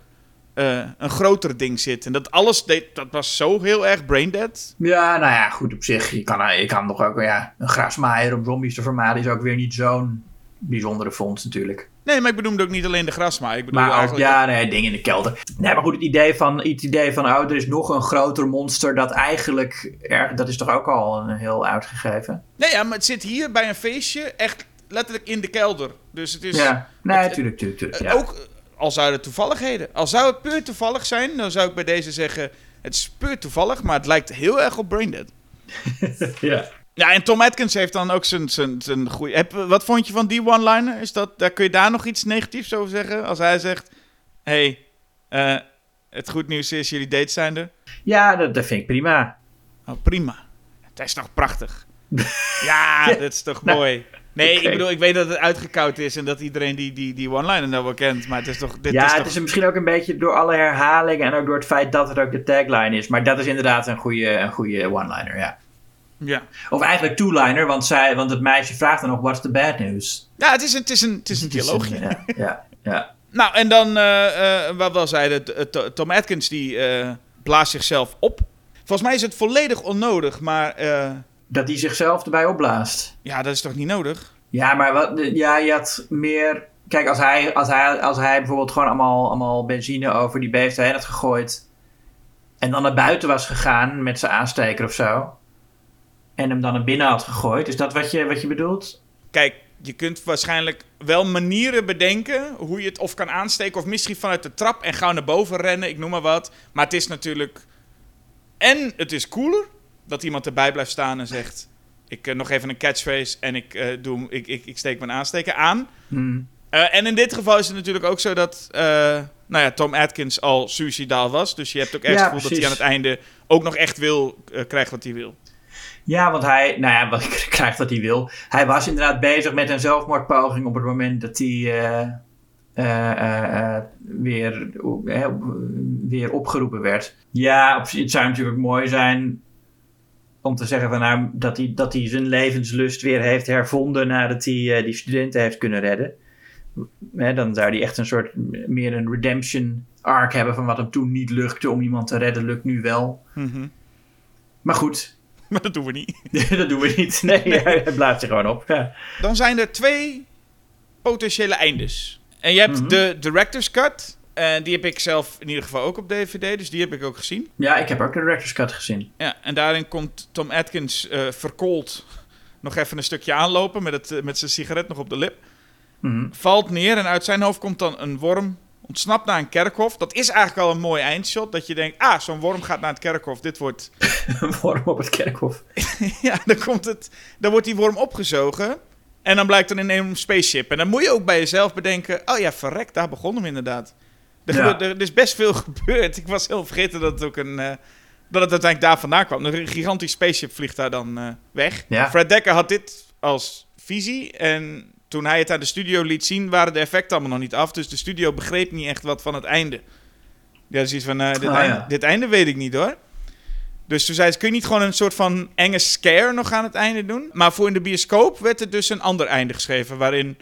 eh, een groter ding zit. En dat alles, deed, dat was zo heel erg braindead. Ja, nou ja, goed op zich. Je kan, je kan nog ook. Ja, een grasmaaier om zombies te vermaden is ook weer niet zo'n bijzondere fonds natuurlijk. Nee, maar ik bedoelde ook niet alleen de grasmaaier. Ik bedoel Maar ook, eigenlijk... ja, nee, ding in de kelder. Nee, maar goed, het idee van, het idee van oh, er is nog een groter monster dat eigenlijk, er, dat is toch ook al een heel uitgegeven. Nee, ja, maar het zit hier bij een feestje echt letterlijk in de kelder. Dus het is ja, nee, het- tuurlijk, tuurlijk, tuurlijk. eh, Ja. ook, eh, al zouden het toevalligheden. Al zou het puur toevallig zijn, dan zou ik bij deze zeggen... Het is puur toevallig, maar het lijkt heel erg op Braindead. ja. Ja, en Tom Atkins heeft dan ook zijn, zijn, zijn goede... Heb, wat vond je van die one-liner? Is dat, daar kun je daar nog iets negatiefs over zeggen? Als hij zegt, hey, eh, het goed nieuws is, jullie dates zijn er. Ja, dat, dat vind ik prima. Oh, prima. Het is toch prachtig? ja, dat is toch mooi? Nee, ik bedoel, ik weet dat het uitgekoud is en dat iedereen die, die, die one-liner nou wel kent. Maar het is toch... Dit ja, is het toch... is misschien ook een beetje door alle herhalingen en ook door het feit dat het ook de tagline is. Maar dat is inderdaad een goede, een goede one-liner, ja. Ja. Of eigenlijk two-liner, want, zij, want het meisje vraagt dan nog, what's the bad news? ja, het is een, het is een, het is een dialoogje. Ja, ja, ja. Nou, en dan, eh, eh, wat we al zeiden, t- Tom Atkins die eh, blaast zichzelf op. Volgens mij is het volledig onnodig, maar eh, Dat hij zichzelf erbij opblaast. ja, dat is toch niet nodig? Ja, maar wat, ja, je had meer... Kijk, als hij, als, hij, als hij bijvoorbeeld gewoon allemaal, allemaal benzine over die beesten heen had gegooid... en dan naar buiten was gegaan met zijn aansteker of zo... en hem dan naar binnen had gegooid, is dat wat je, wat je bedoelt? Kijk, je kunt waarschijnlijk wel manieren bedenken hoe je het of kan aansteken... of misschien vanuit de trap en gauw naar boven rennen, ik noem maar wat. Maar het is natuurlijk... En het is cooler dat iemand erbij blijft staan en zegt... Ik eh, nog even een catchphrase en ik, eh, doe, ik, ik, ik steek mijn aansteker aan. Hmm. Eh, en in dit geval is het natuurlijk ook zo dat nou ja, Tom Atkins al suicidaal was. Dus je hebt ook echt Ja, het gevoel dat hij aan het einde ook nog echt wil krijgen wat hij wil. Ja, want hij, nou ja, wat ik krijg wat hij wil. Hij was inderdaad bezig met een zelfmoordpoging op het moment dat hij weer, weer opgeroepen werd. Ja, het zou natuurlijk mooi zijn om te zeggen van, nou, dat, hij, dat hij zijn levenslust weer heeft hervonden nadat hij eh, die studenten heeft kunnen redden. Hè, dan zou hij echt een soort meer een redemption arc hebben van wat hem toen niet lukte om iemand te redden, lukt nu wel. Mhm. Maar goed, Maar dat doen we niet. dat doen we niet. Nee, hij blaast er gewoon op. Ja. Dan zijn er twee potentiële eindes. En je hebt Mhm. de director's cut. En die heb ik zelf in ieder geval ook op DVD. Dus die heb ik ook gezien. ja, ik heb ook de director's cut gezien. Ja, en daarin komt Tom Atkins eh verkoold nog even een stukje aanlopen met, het, eh, met zijn sigaret nog op de lip. Mhm. Valt neer en uit zijn hoofd komt dan een worm. Ontsnapt naar een kerkhof. Dat is eigenlijk al een mooi eindshot. Dat je denkt, ah, zo'n worm gaat naar het kerkhof. Dit wordt... Een worm op het kerkhof. ja, dan, komt het, dan wordt die worm opgezogen. En dan blijkt er een enorm spaceship. En dan moet je ook bij jezelf bedenken... Oh ja, verrek, daar begon hem inderdaad. Er, Ja. er, is best veel gebeurd. Ik was heel vergeten dat het ook een... eh, dat het uiteindelijk daar vandaan kwam. Een gigantisch spaceship vliegt daar dan eh, weg. Ja. Fred Dekker had dit als visie. En toen hij het aan de studio liet zien... waren de effecten allemaal nog niet af. Dus de studio begreep niet echt wat van het einde. Ja, dus iets van... eh, dit, Ah, einde, ja. dit einde weet ik niet hoor. Dus toen zei ze, kun je niet gewoon een soort van enge scare nog aan het einde doen? Maar voor in de bioscoop werd er dus een ander einde geschreven... waarin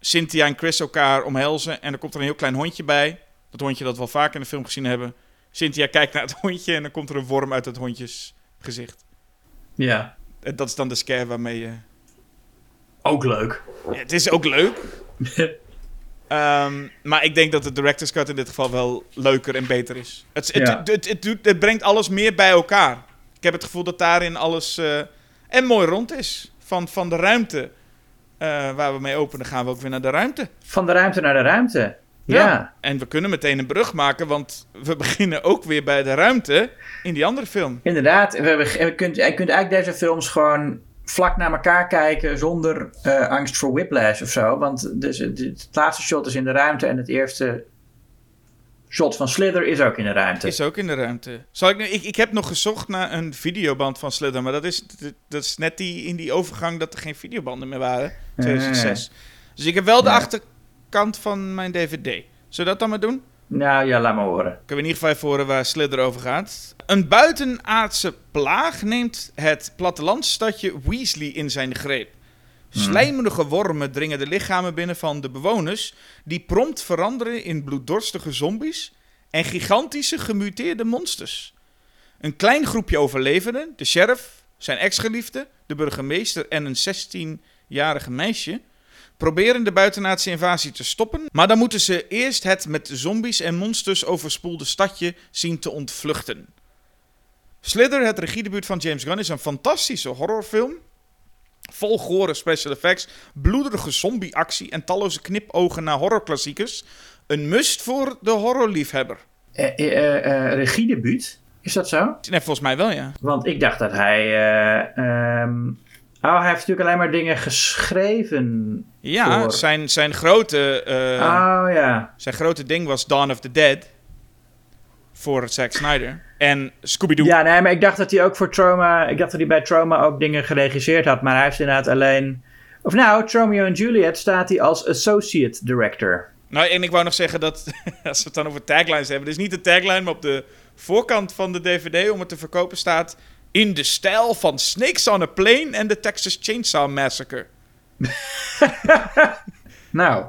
Cynthia en Chris elkaar omhelzen... en er komt er een heel klein hondje bij. Dat hondje dat we al vaak in de film gezien hebben. Cynthia kijkt naar het hondje... en dan komt er een worm uit het hondjes gezicht. Ja. En dat is dan de scare waarmee je... Ook leuk. Ja, het is ook leuk. Ehm, maar ik denk dat de director's cut in dit geval wel leuker en beter is. Het, het, Ja. het, het, brengt alles meer bij elkaar. Ik heb het gevoel dat daarin alles eh, en mooi rond is. Van, van de ruimte eh, waar we mee openen, gaan we ook weer naar de ruimte. Van de ruimte naar de ruimte. Ja. En we kunnen meteen een brug maken, want we beginnen ook weer bij de ruimte in die andere film. Inderdaad. We hebben, je, kunt, je kunt eigenlijk deze films gewoon vlak naar elkaar kijken zonder eh, angst voor whiplash of zo. Want dus, het, het laatste shot is in de ruimte en het eerste shot van Slither is ook in de ruimte. Is ook in de ruimte. Zal ik, nu- ik, ik heb nog gezocht naar een videoband van Slither, maar dat is, dat is net die, in die overgang dat er geen videobanden meer waren. 2006. Dus ik heb wel de Ja. Achterkant van mijn DVD. Zullen we dat dan maar doen? Nou ja, laat maar horen. Kunnen we in ieder geval even horen waar Slither over gaat. Een buitenaardse plaag neemt het plattelandsstadje Weasley in zijn greep. Slijmerige wormen dringen de lichamen binnen van de bewoners, die prompt veranderen in bloeddorstige zombies en gigantische gemuteerde monsters. Een klein groepje overlevenden, de sheriff, zijn ex-geliefde, de burgemeester en een 16-jarige meisje, proberen de buitenaardse invasie te stoppen, maar dan moeten ze eerst het met zombies en monsters overspoelde stadje zien te ontvluchten. Slither, het regiedebuut van James Gunn, is een fantastische horrorfilm. Vol gore special effects, bloederige zombieactie en talloze knipogen naar horrorklassiekers. Een must voor de horrorliefhebber. Eh, eh, eh, regiedebuut? Is dat zo? Nee, volgens mij wel, ja. Want ik dacht dat hij. eh, ehm, oh, hij heeft natuurlijk alleen maar dingen geschreven. Ja, Voor- zijn, zijn, grote, eh, oh ja. zijn grote ding was Dawn of the Dead. Voor Zack Snyder. En Scooby-Doo. Ja, nee, maar ik dacht dat hij ook voor Trauma. Ik dacht dat hij bij Trauma ook dingen geregisseerd had. Maar hij heeft inderdaad alleen. Of nou, Romeo en Juliet staat hij als Associate Director. Nou, en ik wou nog zeggen dat, als we het dan over taglines hebben, dus niet de tagline, maar op de voorkant van de DVD om het te verkopen staat in de stijl van Snakes on a Plane en de Texas Chainsaw Massacre. Nou,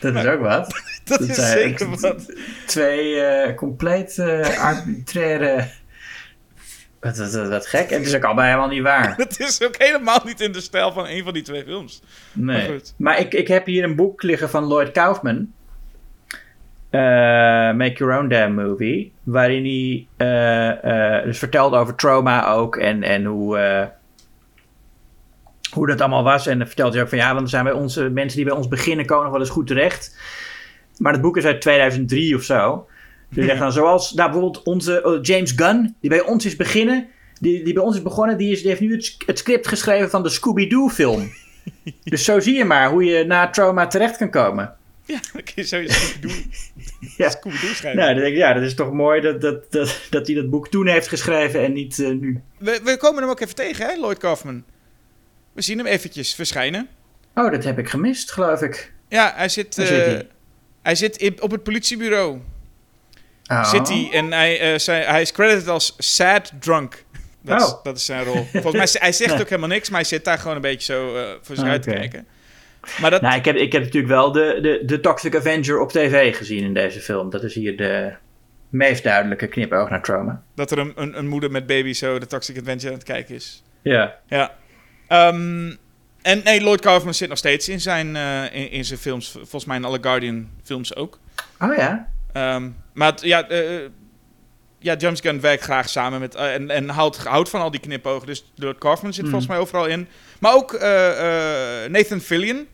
dat is ook wat. Dat Dat is zeker wat. Twee eh, compleet eh, arbitraire. Wat, wat, wat, wat gek. En het is ook allebei helemaal niet waar. Dat is ook helemaal niet in de stijl van een van die twee films. Maar Nee. goed. Maar ik, ik heb hier een boek liggen van Lloyd Kaufman. Eh, Make Your Own Damn Movie. Waarin hij eh, eh, dus vertelt over trauma ook. En, en hoe, hoe dat allemaal was. En dan vertelt hij ook van ja, want dan zijn bij onze mensen die bij ons beginnen komen nog wel eens goed terecht. Maar het boek is uit 2003 of zo. Dus zegt dan zoals nou, bijvoorbeeld onze oh, James Gunn, die bij ons is beginnen. Die, die bij ons is begonnen, die, is, die heeft nu het, het script geschreven van de Scooby-Doo film. Dus zo zie je maar hoe je na trauma terecht kan komen. Ja, dat kun je sowieso Scooby-Doo Ja. Scooby-Doo schrijven. Nou, dan denk ik, ja, dat is toch mooi dat, dat, dat, dat hij dat boek toen heeft geschreven en niet eh, nu. We, we komen hem ook even tegen, hè, Lloyd Kaufman. We zien hem eventjes verschijnen. Oh, dat heb ik gemist, geloof ik. Ja, hij zit, eh, hij? hij zit in- op het politiebureau. Oh. Zit hij en hij, eh, hij is credited als sad drunk. Dat, is, Oh. dat is zijn rol. Volgens mij hij zegt ook helemaal niks, maar hij zit daar gewoon een beetje zo voor zich uit te kijken. Maar dat, Nou, ik heb, ik heb natuurlijk wel de, de, de Toxic Avenger op tv gezien in deze film. Dat is hier de meest duidelijke knipoog naar trauma. dat er een, een, een moeder met baby zo de Toxic Adventure aan het kijken is. Ja. Ja. Ehm, en nee, Lloyd Kaufman zit nog steeds in zijn, eh, in, in zijn films. Volgens mij in alle Guardian films ook. Oh ja. Ehm, maar ja, eh, ja, James Gunn werkt graag samen met... en en houdt, houdt van al die knipogen. Dus Lloyd Kaufman zit Mhm. volgens mij overal in. Maar ook Nathan Fillion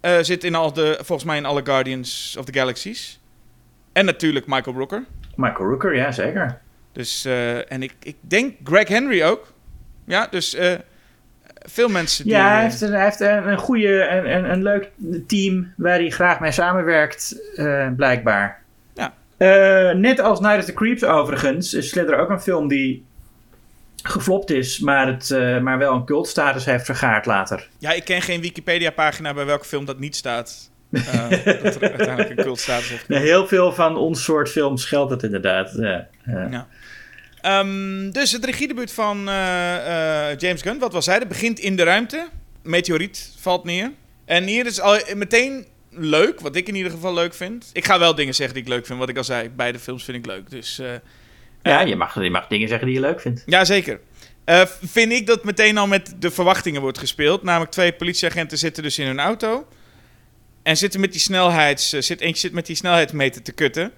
eh, zit in al de, volgens mij in alle Guardians of the Galaxies. En natuurlijk Michael Rooker. Michael Rooker, ja, zeker. Dus, eh, en ik, ik denk Greg Henry ook. Ja, dus eh, veel mensen die... Ja, hij heeft een, hij heeft een, een goede en een, een leuk team waar hij graag mee samenwerkt, blijkbaar. Ja. Net als Night of the Creeps overigens, is Slither ook een film die geflopt is, maar, het, eh, maar wel een cultstatus heeft vergaard later. Ja, ik ken geen Wikipedia-pagina bij welke film dat niet staat. Eh, dat er uiteindelijk een cultstatus heeft Nee, heel veel van ons soort films geldt dat inderdaad. Ja. Ehm, dus het regiedebuut van eh, James Gunn, wat was hij? Dat begint in de ruimte. Meteoriet valt neer. En hier is al meteen leuk, wat ik in ieder geval leuk vind. Ik ga wel dingen zeggen die ik leuk vind, wat ik al zei. Beide films vind ik leuk. Dus Ja, eh, je mag, je mag dingen zeggen die je leuk vindt. ja, zeker. Eh, vind ik dat meteen al met de verwachtingen wordt gespeeld. Namelijk twee politieagenten zitten dus in hun auto. En zitten met die snelheids... eh, zit, eentje zit met die snelheidsmeter te kutten.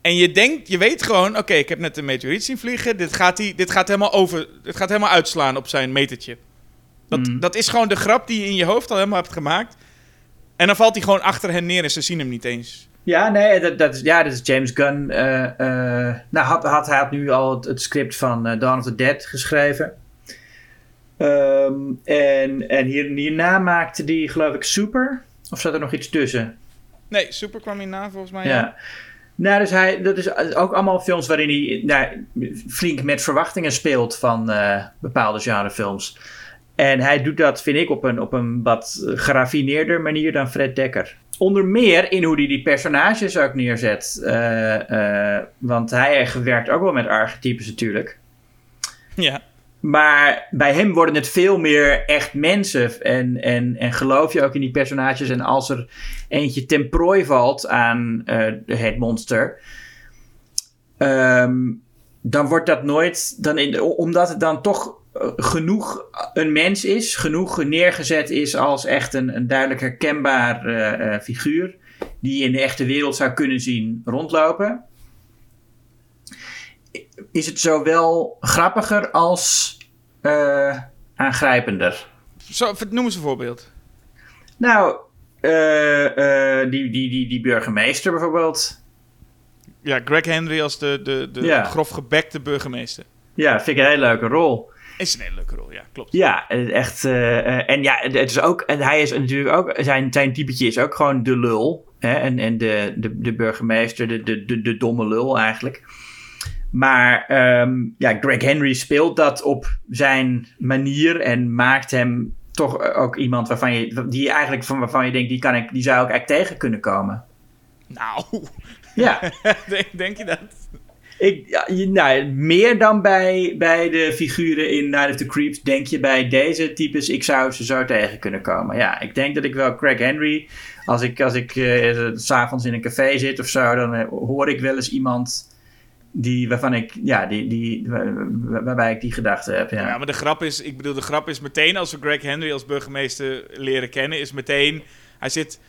En je denkt, je weet gewoon... Oké, ik heb net een meteoriet zien vliegen. Dit gaat, die, dit gaat, helemaal, over, dit gaat helemaal uitslaan op zijn metertje. Dat, Mm. dat is gewoon de grap die je in je hoofd al helemaal hebt gemaakt. En dan valt hij gewoon achter hen neer en ze zien hem niet eens. Ja, nee, dat, dat, is, ja, dat is James Gunn. eh, eh, nou, had, had, hij had nu al het, het script van eh, Dawn of the Dead geschreven. Ehm, en en hier, hierna maakte hij, geloof ik, Super. Of zat er nog iets tussen? Nee, Super kwam hierna volgens mij. Ja. Nou, dus hij, dat is ook allemaal films waarin hij nou, flink met verwachtingen speelt van bepaalde genrefilms. En hij doet dat, vind ik, op een, op een wat geraffineerder manier dan Fred Dekker. Onder meer in hoe hij die personages ook neerzet. Eh, eh, want hij werkt ook wel met archetypes natuurlijk. ja. Maar bij hem worden het veel meer echt mensen. En, en, en geloof je ook in die personages. En als er eentje ten prooi valt aan eh, het monster. ehm, dan wordt dat nooit. Dan in, omdat het dan toch genoeg een mens is. Genoeg neergezet is als echt een, een duidelijk herkenbaar eh, eh, figuur. Die je in de echte wereld zou kunnen zien rondlopen is het zowel grappiger als eh, aangrijpender. Zo, noem eens een voorbeeld. Nou, die, die, die, die burgemeester bijvoorbeeld. ja, Greg Henry als de, de, de Ja. grof gebekte burgemeester. Ja, vind ik een hele leuke rol. Is een hele leuke rol, ja, klopt. Ja, echt. eh, eh, en ja, het is ook. En hij is natuurlijk ook. Zijn, zijn typetje is ook gewoon de lul. Hè? En, en de, de, de burgemeester, de, de, de, de domme lul eigenlijk. Maar ehm, ja, Greg Henry speelt dat op zijn manier en maakt hem toch ook iemand waarvan je, die eigenlijk van waarvan je denkt, die, kan ik, die zou ik eigenlijk tegen kunnen komen. Nou, Ja, denk, denk je dat? Ik, nou, meer dan bij, bij de figuren in Night of the Creeps, denk je bij deze types, ik zou ze zo tegen kunnen komen. Ja, ik denk dat ik wel Craig Henry, als ik, als ik s s'avonds in een café zit of zo, dan eh, hoor ik wel eens iemand die, waarvan ik, ja, die, die, waar- waarbij ik die gedachte heb. Ja. Ja, maar de grap is, ik bedoel, de grap is meteen als we Greg Henry als burgemeester leren kennen, is meteen, hij zit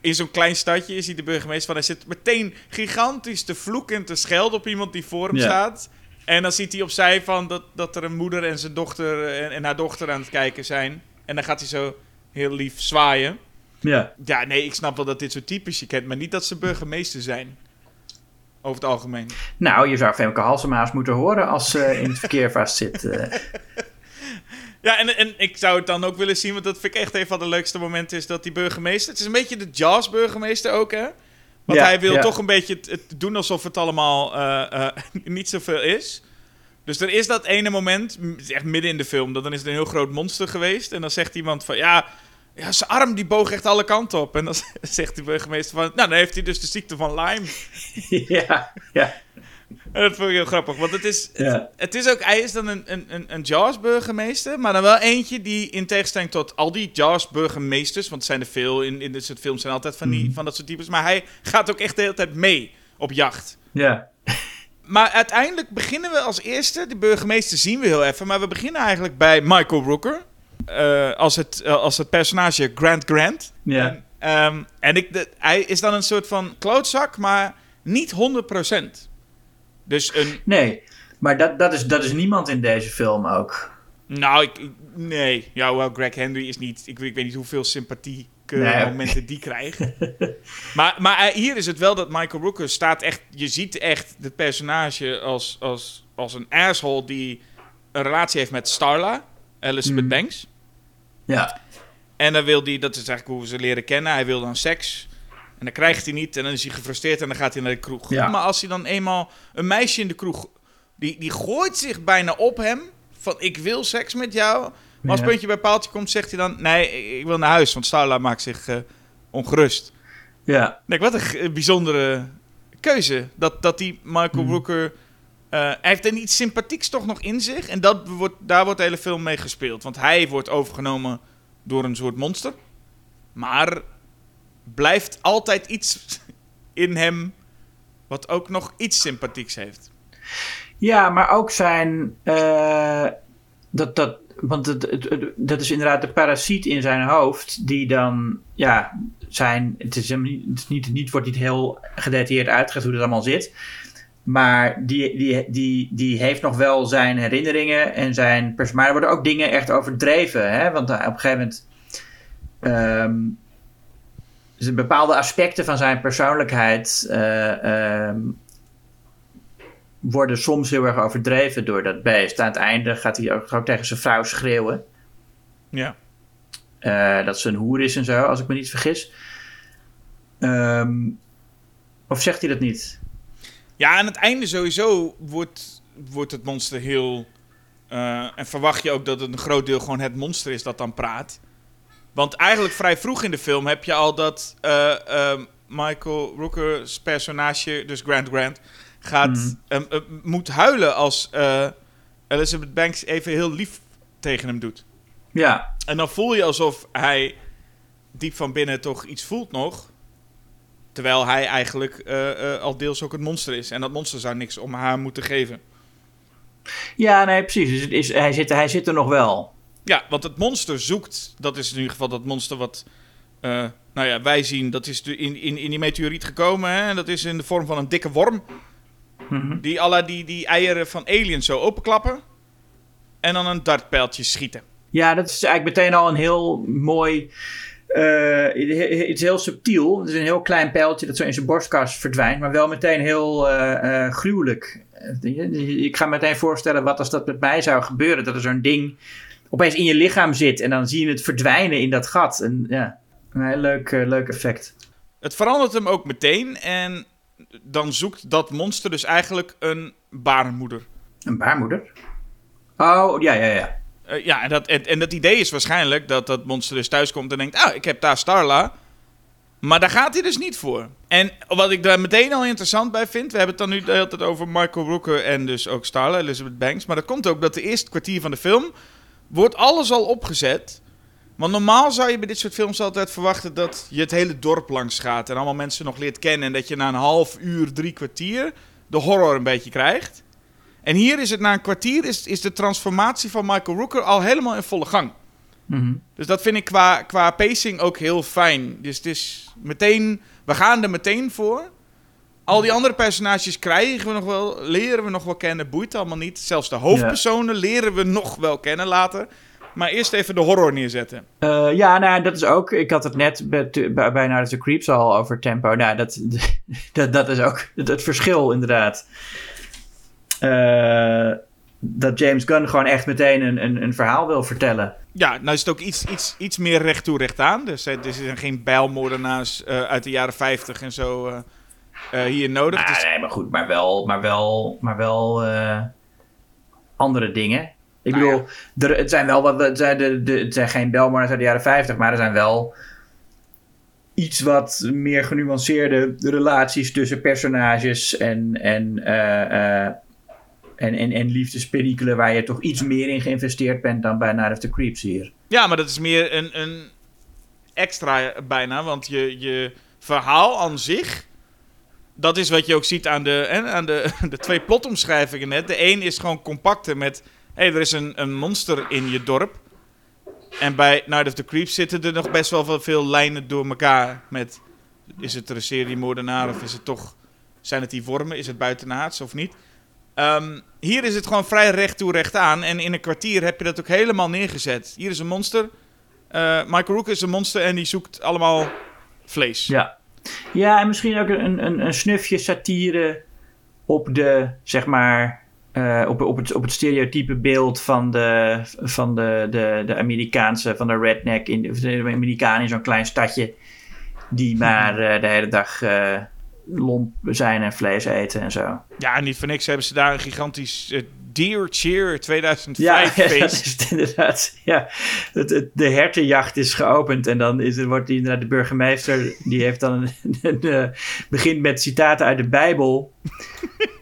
in zo'n klein stadje, is hij de burgemeester van, hij zit meteen gigantisch te vloeken en te schelden op iemand die voor hem Ja. staat. En dan ziet hij opzij van dat, dat er een moeder en zijn dochter en, en haar dochter aan het kijken zijn. En dan gaat hij zo heel lief zwaaien. ja. Ja, nee, ik snap wel dat dit soort types je kent, maar niet dat ze burgemeester zijn. Over het algemeen. Nou, je zou Femke Halsema eens moeten horen als ze in het verkeer vastzit. Ja, en, en ik zou het dan ook willen zien, want dat vind ik echt een van de leukste momenten, is dat die burgemeester... Het is een beetje de Jaws-burgemeester ook, hè? Want Ja, hij wil ja. toch een beetje het, het doen alsof het allemaal eh, eh, niet zoveel is. Dus er is dat ene moment, echt midden in de film, dat dan is er een heel groot monster geweest. En dan zegt iemand van, ja, ja zijn arm die boog echt alle kanten op. En dan zegt die burgemeester van, nou, dan heeft hij dus de ziekte van Lyme. ja, ja, En dat vond ik heel grappig, want het is, ja. het is ook, hij is dan een, een, een, Jaws-burgemeester, maar dan wel eentje die in tegenstelling tot al die Jaws-burgemeesters, want er zijn er veel in, in dit soort films, zijn altijd van, die, van dat soort types, maar hij gaat ook echt de hele tijd mee op jacht. ja. Maar uiteindelijk beginnen we als eerste, de burgemeester zien we heel even, maar we beginnen eigenlijk bij Michael Rooker, eh, als, het, eh, als het personage Grant Grant. ja. En, ehm, en ik, de- hij is dan een soort van klootzak, maar niet 100%. Dus een, Nee, maar dat, dat, is, dat is niemand in deze film ook. Nou, ik, nee. Ja, wel, Greg Henry is niet... Ik, ik weet niet hoeveel sympathieke Nee. momenten die krijgt. maar maar eh, hier is het wel dat Michael Rooker staat echt... Je ziet echt het personage als, als, als een asshole die een relatie heeft met Starla, Elizabeth Mhm. Banks. Ja, En dan wil hij, dat is eigenlijk hoe we ze leren kennen, hij wil dan seks. En dan krijgt hij niet en dan is hij gefrustreerd en dan gaat hij naar de kroeg. Ja. Maar als hij dan eenmaal een meisje in de kroeg, die, die gooit zich bijna op hem, van ik wil seks met jou. Maar als puntje bij paaltje komt, zegt hij dan, nee, ik- wil naar huis, want Starla maakt zich eh, ongerust. ja, Nee, wat een bijzondere keuze. Dat, dat die Michael Mhm. Rooker... eh, hij heeft er iets sympathieks toch nog in zich. En dat wordt, daar wordt de hele film mee gespeeld. Want hij wordt overgenomen door een soort monster. Maar blijft altijd iets in hem... wat ook nog iets sympathieks heeft. ja, maar ook zijn. eh, dat, dat, want het, het- dat is inderdaad de parasiet in zijn hoofd, die dan. Ja, zijn. Het, is niet, is niet, wordt niet heel gedetailleerd uitgelegd hoe dat allemaal zit. Maar die, die, die, die heeft nog wel zijn herinneringen en zijn Maar er worden ook dingen echt overdreven. Hè? Want op een gegeven moment. ehm, bepaalde aspecten van zijn persoonlijkheid. eh, ehm, worden soms heel erg overdreven door dat beest. Aan het einde gaat hij ook, ook tegen zijn vrouw schreeuwen. Ja. eh, dat ze een hoer is en zo, als ik me niet vergis. Ehm, of zegt hij dat niet? Ja, aan het einde sowieso wordt, wordt het monster heel... eh, en verwacht je ook dat het een groot deel gewoon het monster is dat dan praat. Want eigenlijk vrij vroeg in de film heb je al dat eh, ehm, Michael Rooker's personage, dus Grant Grant, gaat, eh, moet huilen als eh, Elizabeth Banks even heel lief tegen hem doet. Ja, En dan voel je alsof hij diep van binnen toch iets voelt nog. Terwijl hij eigenlijk al deels ook het monster is. En dat monster zou niks om haar moeten geven. ja nee, precies. Dus het is, hij, zit, hij zit er nog wel. Ja, want het monster zoekt. Dat is in ieder geval dat monster wat. eh, nou ja, wij zien. Dat is in, in, in die meteoriet gekomen. Hè? En dat is in de vorm van een dikke worm. Mhm. Die alle die, die eieren van aliens zo openklappen. En dan een dartpijltje schieten. Ja, dat is eigenlijk meteen al een heel mooi eh, iets heel subtiel. Het is een heel klein pijltje dat zo in zijn borstkas verdwijnt, maar wel meteen heel eh, gruwelijk. Ik ga me meteen voorstellen wat als dat met mij zou gebeuren. Dat er zo'n ding opeens in je lichaam zit en dan zie je het verdwijnen in dat gat. En ja, een heel leuk, eh, leuk effect. Het verandert hem ook meteen en dan zoekt dat monster dus eigenlijk een baarmoeder. Een baarmoeder? Oh, ja, ja, ja. Eh, ja, en dat, en, en dat idee is waarschijnlijk dat dat monster dus thuis komt en denkt... Ah, ik heb daar Starla. Maar daar gaat hij dus niet voor. En wat ik daar meteen al interessant bij vind... We hebben het dan nu de hele tijd over Michael Rooker en dus ook Starla, Elizabeth Banks. Maar dat komt ook dat de eerste kwartier van de film... wordt alles al opgezet. Want normaal zou je bij dit soort films altijd verwachten... dat je het hele dorp langs gaat en allemaal mensen nog leert kennen... en dat je na een half uur, drie kwartier... de horror een beetje krijgt. En hier is het na een kwartier... is, is de transformatie van Michael Rooker al helemaal in volle gang. Mhm. Dus dat vind ik qua, qua pacing ook heel fijn. Dus het is meteen, we gaan er meteen voor. Al die andere personages krijgen we nog wel, leren we nog wel kennen, boeit allemaal niet. Zelfs de hoofdpersonen leren we nog wel kennen later. Maar eerst even de horror neerzetten. Eh, ja, nou, dat is ook. Ik had het net bij, Night the Creeps al over tempo. Nou, dat, dat, dat is ook het, verschil, inderdaad. Eh, dat James Gunn gewoon echt meteen een, een, een verhaal wil vertellen. Ja, nou is het ook iets, iets, iets meer recht toe recht aan. Dus eh, er zijn geen bijlmoordenaars eh, uit de jaren 50 en zo eh, hier nodig. Ah, Dus- nee, maar goed, maar wel, maar wel, maar wel eh, andere dingen. Ik Nou bedoel, er, het zijn wel wat, het zijn, de, de, het zijn geen Belmor's uit de jaren 50, maar er zijn wel iets wat meer genuanceerde relaties tussen personages en, en, eh, eh, en, en, en liefdesperikelen waar je toch iets meer in geïnvesteerd bent dan bij Night of the Creeps hier. Ja, maar dat is meer een, een extra bijna. Want je, je verhaal aan zich. Dat is wat je ook ziet aan de, hè, aan de, de twee plotomschrijvingen net. De een is gewoon compacter met. Hé, hey, er is een, een monster in je dorp. En bij Night of the Creeps zitten er nog best wel veel- lijnen door elkaar. Met. Is het er een seriemoordenaar of is het toch. Zijn het die wormen? Is het buitenaards of niet? Ehm, hier is het gewoon vrij recht toe recht aan. En in een kwartier heb je dat ook helemaal neergezet. Hier is een monster. Eh, Michael Rook is een monster en die zoekt allemaal vlees. Ja. Ja, en misschien ook een, een, een snufje satire op de, zeg maar, eh, op, op, het, op het stereotype beeld van de, van de, de, de Amerikaanse, van de redneck, in, de Amerikaan in zo'n klein stadje, die maar eh, de hele dag eh, lomp zijn en vlees eten en zo. Ja, niet voor niks hebben ze daar een gigantisch Deer Cheer 2005 Ja, ja, dat feest. is het inderdaad. Ja, het, het- de hertenjacht is geopend en dan is, wordt die, inderdaad de burgemeester, die heeft dan een, een, eh, begint met citaten uit de Bijbel.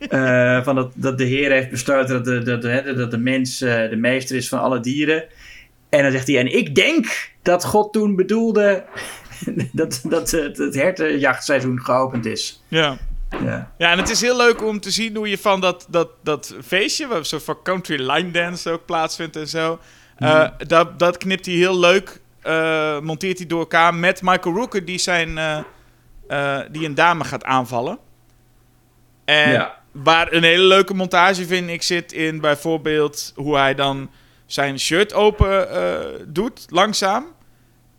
eh, van dat, dat de Heer heeft besloten dat de, dat, de- dat de mens eh, de meester is van alle dieren. En dan zegt hij, en ik denk dat God toen bedoelde dat, dat het, het hertenjachtseizoen geopend is. Ja. Ja. ja, en het is heel leuk om te zien hoe je van dat, dat, dat feestje, waar zo'n van country line dance ook plaatsvindt en zo. eh, dat, dat knipt hij heel leuk, eh, monteert hij door elkaar met Michael Rooker, die, zijn, eh, die een dame gaat aanvallen. En Ja. waar een hele leuke montage vind ik zit in bijvoorbeeld hoe hij dan zijn shirt open doet, langzaam.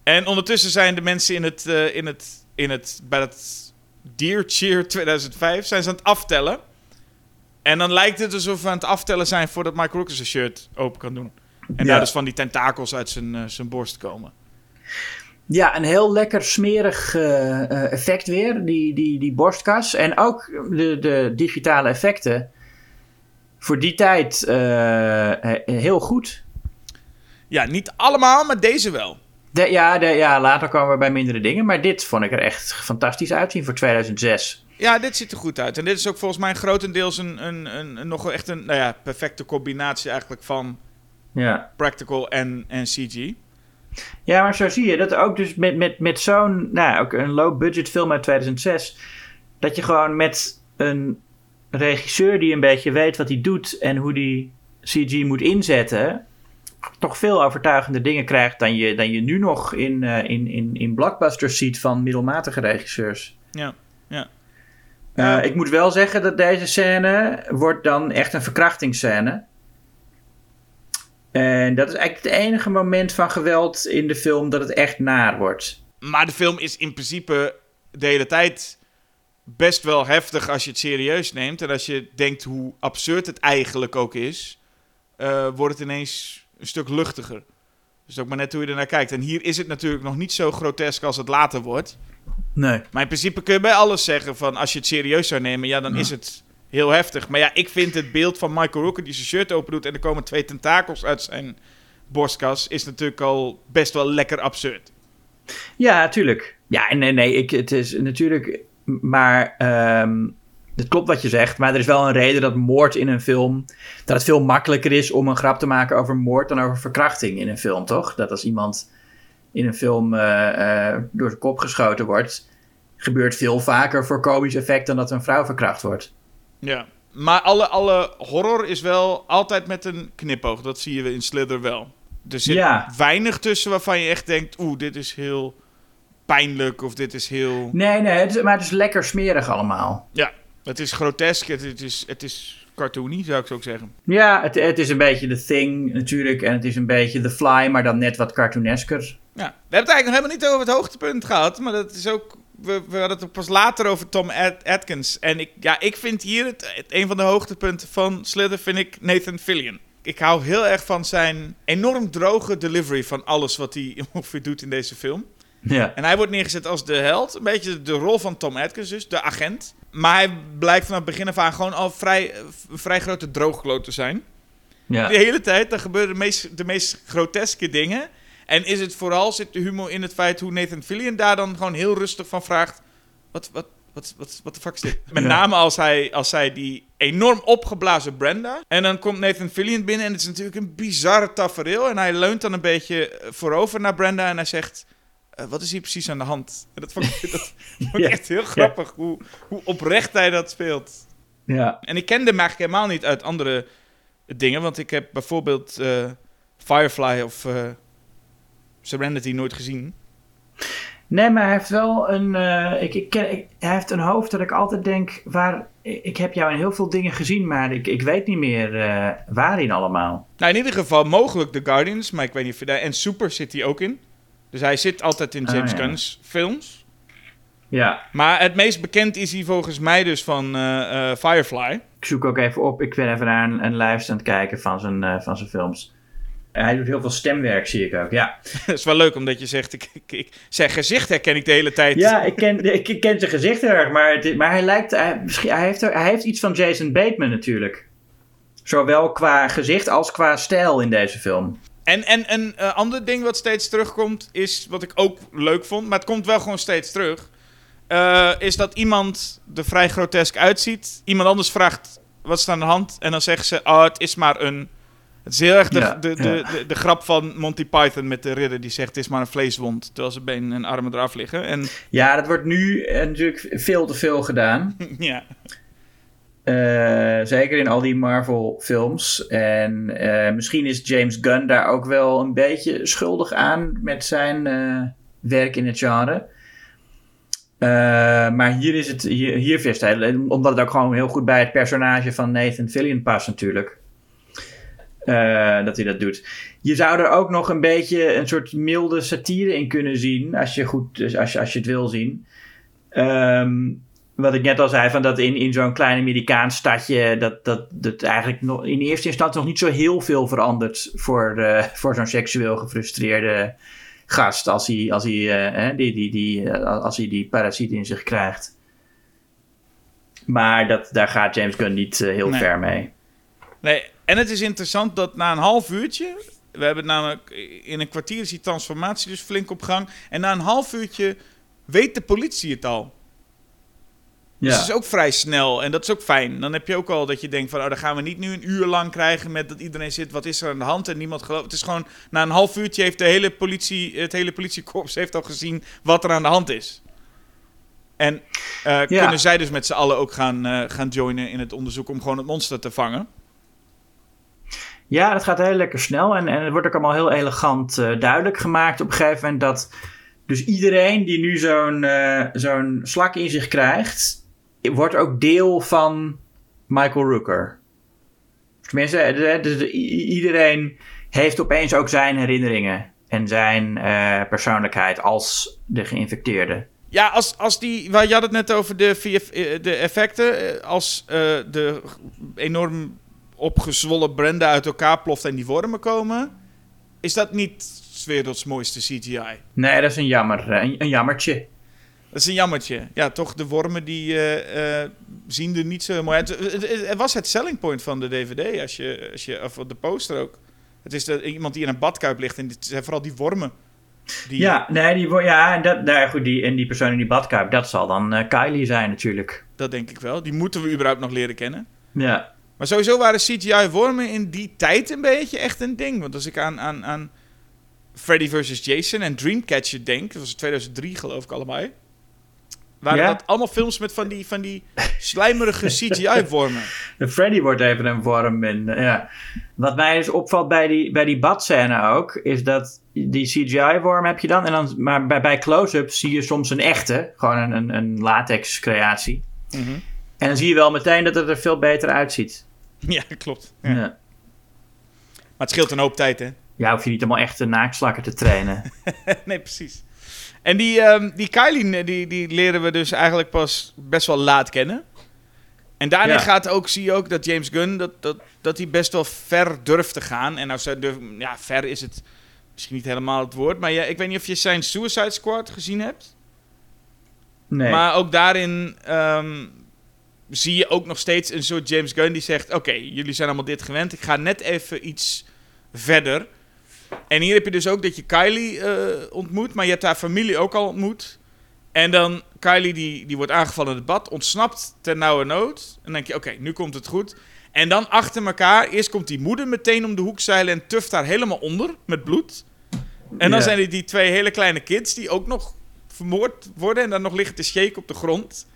En ondertussen zijn de mensen in het, in het, in het, bij het Deer Cheer 2005 zijn ze aan het aftellen. En dan lijkt het alsof we aan het aftellen zijn voordat Michael Rooker zijn shirt open kan doen. En Ja. daar dus van die tentakels uit zijn, eh, zijn borst komen. Ja, een heel lekker smerig eh, eh, effect weer, die, die, die borstkas. En ook de, de digitale effecten. Voor die tijd he- heel goed. Ja, niet allemaal, maar deze wel. De, ja, de, ja, later komen we bij mindere dingen. Maar dit vond ik er echt fantastisch uitzien voor 2006. Ja, dit ziet er goed uit. En dit is ook volgens mij grotendeels een, een, een, een- nog echt een nou ja, perfecte combinatie eigenlijk van Ja. practical en, en CG. ja, maar zo zie je dat ook dus met, met, met zo'n, nou, ook een low-budget film uit 2006. Dat je gewoon met een regisseur die een beetje weet wat hij doet en hoe die CG moet inzetten. Toch veel overtuigende dingen krijgt dan je, dan je nu nog in, eh, in, in, in blockbusters ziet van middelmatige regisseurs. Ja, ja. Eh, ik moet wel zeggen dat deze scène wordt dan echt een verkrachtingsscène. En dat is eigenlijk het enige moment van geweld in de film dat het echt naar wordt. Maar de film is in principe de hele tijd best wel heftig als je het serieus neemt. En als je denkt hoe absurd het eigenlijk ook is, eh, wordt het ineens een stuk luchtiger. Dus ook maar net hoe je ernaar kijkt. En hier is het natuurlijk nog niet zo grotesk als het later wordt. Nee. Maar in principe kun je bij alles zeggen van als je het serieus zou nemen, ja, dan is het heel heftig. Maar ja, ik vind het beeld van Michael Rooker die zijn shirt open doet en er komen twee tentakels uit zijn borstkas, is natuurlijk al best wel lekker absurd. Ja, tuurlijk. Ja, nee, nee, ik, het is natuurlijk. Maar ehm, het klopt wat je zegt. Maar er is wel een reden dat moord in een film. Dat het veel makkelijker is om een grap te maken over moord dan over verkrachting in een film, toch? Dat als iemand in een film eh, eh, door zijn kop geschoten wordt. gebeurt veel vaker voor komisch effect dan dat een vrouw verkracht wordt. Ja. Maar alle, alle horror is wel altijd met een knipoog. Dat zie je in Slither wel. Er zit Ja. weinig tussen waarvan je echt denkt... Oeh, dit is heel pijnlijk of dit is heel... Nee, nee, het is, maar het is lekker smerig allemaal. Ja, het is grotesk, het, het is, het is cartoony, zou ik zo ook zeggen. Ja, het, het is een beetje The Thing natuurlijk. En het is een beetje The Fly, maar dan net wat cartoonesker. Ja, we hebben het eigenlijk nog helemaal niet over het hoogtepunt gehad, maar dat is ook... We, we hadden het pas later over Tom Ad- Atkins. En ik, ja, ik vind hier het, het- een van de hoogtepunten van Slither, vind ik Nathan Fillion. Ik hou heel erg van zijn enorm droge delivery van alles wat hij ongeveer doet in deze film. Ja. En hij wordt neergezet als de held. Een beetje de rol van Tom Atkins dus, de agent. Maar hij blijkt vanaf het begin af aan gewoon al vrij, vrij grote droogkloot te zijn. ja. De hele tijd, dan gebeuren de meest, de meest groteske dingen. En is het vooral, zit de humor in het feit hoe Nathan Fillion daar dan gewoon heel rustig van vraagt... Wat, wat, wat, wat, wat de fuck is dit? Met Ja. name als hij, als hij die enorm opgeblazen Brenda... En dan komt Nathan Fillion binnen en het is natuurlijk een bizarre tafereel. En hij leunt dan een beetje voorover naar Brenda en hij zegt... eh, wat is hier precies aan de hand? En dat vond ik, dat vond ik Ja. echt heel grappig, hoe, hoe oprecht hij dat speelt. ja. En ik kende hem eigenlijk helemaal niet uit andere dingen. Want ik heb bijvoorbeeld eh, Firefly of eh, Serenity nooit gezien. Nee, maar hij heeft wel een. ik, ik ken, ik- hij heeft een hoofd dat ik altijd denk. Waar, ik heb jou in heel veel dingen gezien, maar ik, ik weet niet meer waarin allemaal. Nou, in ieder geval mogelijk The Guardians. Maar ik weet niet of je daar... En Super zit hij ook in. Dus hij zit altijd in Ah, James ja. Gunn's films. Ja, Maar het meest bekend is hij volgens mij dus van eh, eh, Firefly. ik zoek ook even op. Ik ben even naar een, een lijst aan het kijken van zijn, eh, van zijn films. hij doet heel veel stemwerk, zie ik ook. Ja, Dat is wel leuk, omdat je zegt... Ik, ik, ik, zijn gezicht herken ik de hele tijd. ja ik, ken, ik, ken zijn gezicht heel erg, maar, het, maar hij lijkt. Hij, misschien, hij, heeft, hij heeft iets van Jason Bateman natuurlijk. Zowel qua gezicht als qua stijl in deze film. En, en een eh, ander ding wat steeds terugkomt, is wat ik ook leuk vond, maar het komt wel gewoon steeds terug. eh, is dat iemand er vrij grotesk uitziet. Iemand anders vraagt wat is er aan de hand. En dan zeggen ze: Oh, het is maar een. Het is heel erg de, Ja, de, de, ja. de, de grap van Monty Python met de ridder die zegt: Het is maar een vleeswond. Terwijl zijn benen en armen eraf liggen. En Ja, dat wordt nu natuurlijk veel te veel gedaan. ja. Eh, zeker in al die Marvel-films. En eh, misschien is James Gunn daar ook wel een beetje schuldig aan met zijn eh, werk in het genre. Maar hier is het, hier, hier omdat het ook gewoon heel goed bij het personage van Nathan Fillion past natuurlijk. Dat hij dat doet. Je zou er ook nog een beetje een soort milde satire in kunnen zien, als je, goed, dus als je, als je het wil zien. Ehm, wat ik net al zei, van dat in, in zo'n klein Amerikaans stadje, dat, dat, dat eigenlijk nog, in eerste instantie nog niet zo heel veel verandert voor, eh, voor zo'n seksueel gefrustreerde gast als hij, als hij, eh, die, die, die, eh, als hij die parasiet in zich krijgt. Maar dat, daar gaat James Gunn niet heel Nee. ver mee. Nee, en het is interessant dat na een half uurtje. We hebben namelijk in een kwartier is die transformatie dus flink op gang. En na een half uurtje weet de politie het al. Dus dat is ook vrij snel en dat is ook fijn. Dan heb je ook al dat je denkt van, oh, dan gaan we niet nu een uur lang krijgen met dat iedereen zit, wat is er aan de hand en niemand gelooft. Het is gewoon, na een half uurtje heeft de hele politie, het hele politiekorps heeft al gezien wat er aan de hand is. En eh, Ja. kunnen zij dus met z'n allen ook gaan, eh, gaan joinen in het onderzoek om gewoon het monster te vangen. Ja, dat gaat heel lekker snel. En, en het wordt ook allemaal heel elegant eh, duidelijk gemaakt op een gegeven moment dat. Dus iedereen die nu zo'n zo'n slak in zich krijgt, wordt ook deel van Michael Rooker. Tenminste, i- iedereen heeft opeens ook zijn herinneringen. en zijn eh, persoonlijkheid als de geïnfecteerde. Ja, als, als die, waar je had het net over de, VF, eh, de effecten. Als de enorm opgezwollen Brenda uit elkaar ploft en die wormen komen. Is dat niet werelds mooiste CGI? Nee, dat is een jammer, een, een jammertje. Dat is een jammertje. Ja, toch, de wormen die eh, eh, zien er niet zo mooi uit. Het, was het selling point van de DVD, als je, als je, of de poster ook. Het is de, iemand die in een badkuip ligt en het zijn vooral die wormen. Die, Ja, nee, die, ja en, dat, nou, goed, die, en die persoon in die badkuip, dat zal dan eh, Kylie zijn natuurlijk. Dat denk ik wel. Die moeten we überhaupt nog leren kennen. Ja, Maar sowieso waren CGI-wormen in die tijd een beetje echt een ding. Want als ik aan, aan, aan Freddy vs. Jason en Dreamcatcher denk, dat was 2003 geloof ik allebei. Waren Ja? dat allemaal films met van die, van die slijmerige CGI-wormen. de Freddy wordt even een vorm. En, eh, ja. Wat mij dus opvalt bij die, bij die badscène ook, is dat die CGI-worm heb je dan. En dan maar bij, bij close-up zie je soms een echte, gewoon een, een, een latex-creatie. Mhm. En dan zie je wel meteen dat het er veel beter uitziet. Ja, klopt. Ja. Ja. Maar het scheelt een hoop tijd, hè? Ja, hoef je niet allemaal echte naaktslakken te trainen. nee, precies. En die, ehm, die Kylie, die, die leren we dus eigenlijk pas best wel laat kennen. En daarna Ja. gaat ook, zie je ook dat James Gunn, dat, dat, dat hij best wel ver durft te gaan. En nou, ja, ver is het misschien niet helemaal het woord. Maar ja, ik weet niet of je zijn Suicide Squad gezien hebt. Nee. Maar ook daarin ehm, zie je ook nog steeds een soort James Gunn die zegt... Oké, jullie zijn allemaal dit gewend. Ik ga net even iets verder. En hier heb je dus ook dat je Kylie eh, ontmoet. Maar je hebt haar familie ook al ontmoet. En dan Kylie die, die wordt aangevallen in het bad. Ontsnapt ten nauwe nood. En dan denk je, oké, nu komt het goed. En dan achter elkaar. Eerst komt die moeder meteen om de hoek zeilen... en tuft haar helemaal onder met bloed. En dan zijn er die twee hele kleine kids... die ook nog vermoord worden... en dan nog liggen te shaken op de grond.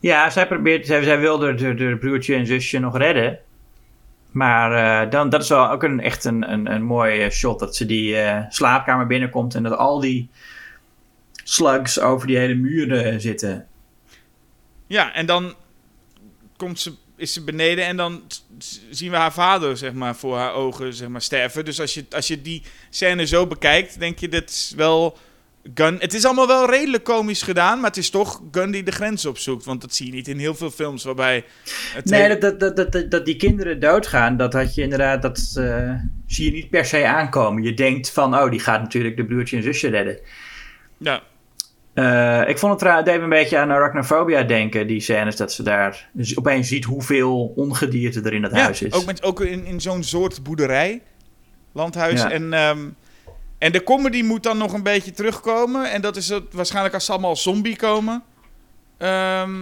Ja, zij probeert, zij, zij wil de broertje en zusje nog redden. Maar eh, dan, dat is wel ook een, echt een, een, een mooi shot. Dat ze die eh, slaapkamer binnenkomt en dat al die slugs over die hele muren zitten. Ja, en dan komt ze, is ze beneden en dan zien we haar vader, zeg maar, voor haar ogen, zeg maar, sterven. Dus als je, als je die scène zo bekijkt, denk je, dit is wel Gun. Het is allemaal wel redelijk komisch gedaan, maar het is toch Gun die de grens opzoekt. Want dat zie je niet in heel veel films waarbij... Het Nee, dat, dat, dat, dat, dat die kinderen doodgaan, dat had je inderdaad, dat eh, zie je niet per se aankomen. Je denkt van, oh, die gaat natuurlijk de broertje en zusje redden. Ja, Eh, ik vond het trouwens, het deed me een beetje aan Arachnophobia denken, die scènes, dat ze daar dus opeens ziet hoeveel ongedierte er in dat ja huis is. ook, met, ook in, in zo'n soort boerderij, landhuis. Ja. En, ehm, en de comedy moet dan nog een beetje terugkomen. En dat is het, waarschijnlijk als ze allemaal als zombie komen. Ehm,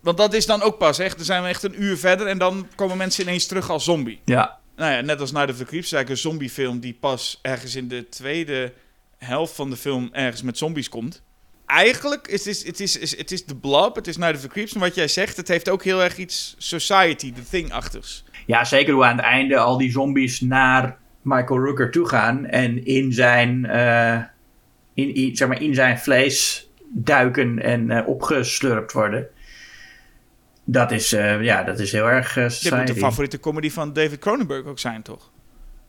want dat is dan ook pas, echt. Dan zijn we echt een uur verder en dan komen mensen ineens terug als zombie. Ja, Nou ja, net als Night of the Creeps is eigenlijk een zombiefilm die pas ergens in de tweede helft van de film ergens met zombies komt. Eigenlijk is het, is, het, is, is, het is The Blob, het is Night of the Creeps. En wat jij zegt, het heeft ook heel erg iets Society, The Thing-achtigs. Ja, zeker hoe aan het einde al die zombies naar Michael Rooker toe gaan en in zijn, eh, in, in, zeg maar in zijn vlees duiken en eh, opgeslurpt worden. Dat is, eh, ja, dat is heel erg Dit moet de favoriete comedy van David Cronenberg ook zijn, toch?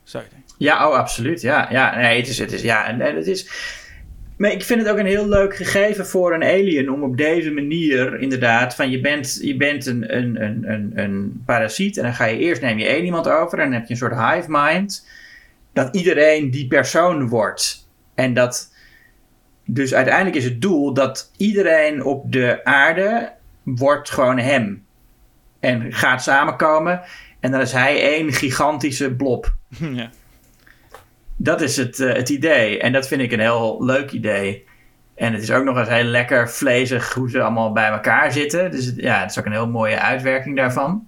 Zou je denken. Ja, oh, absoluut. Ja, ja nee, het is, het is, ja, en, het is. Maar ik vind het ook een heel leuk gegeven voor een alien om op deze manier, inderdaad, van je bent, je bent een, een, een, een, een parasiet en dan ga je eerst neem je één iemand over en dan heb je een soort hive mind, dat iedereen die persoon wordt. En dat, dus uiteindelijk is het doel dat iedereen op de aarde wordt gewoon hem. En gaat samenkomen en dan is hij één gigantische blob. ja. Dat is het, eh, het idee. En dat vind ik een heel leuk idee. En het is ook nog eens heel lekker vlezig hoe ze allemaal bij elkaar zitten. Dus het, ja, het is ook een heel mooie uitwerking daarvan.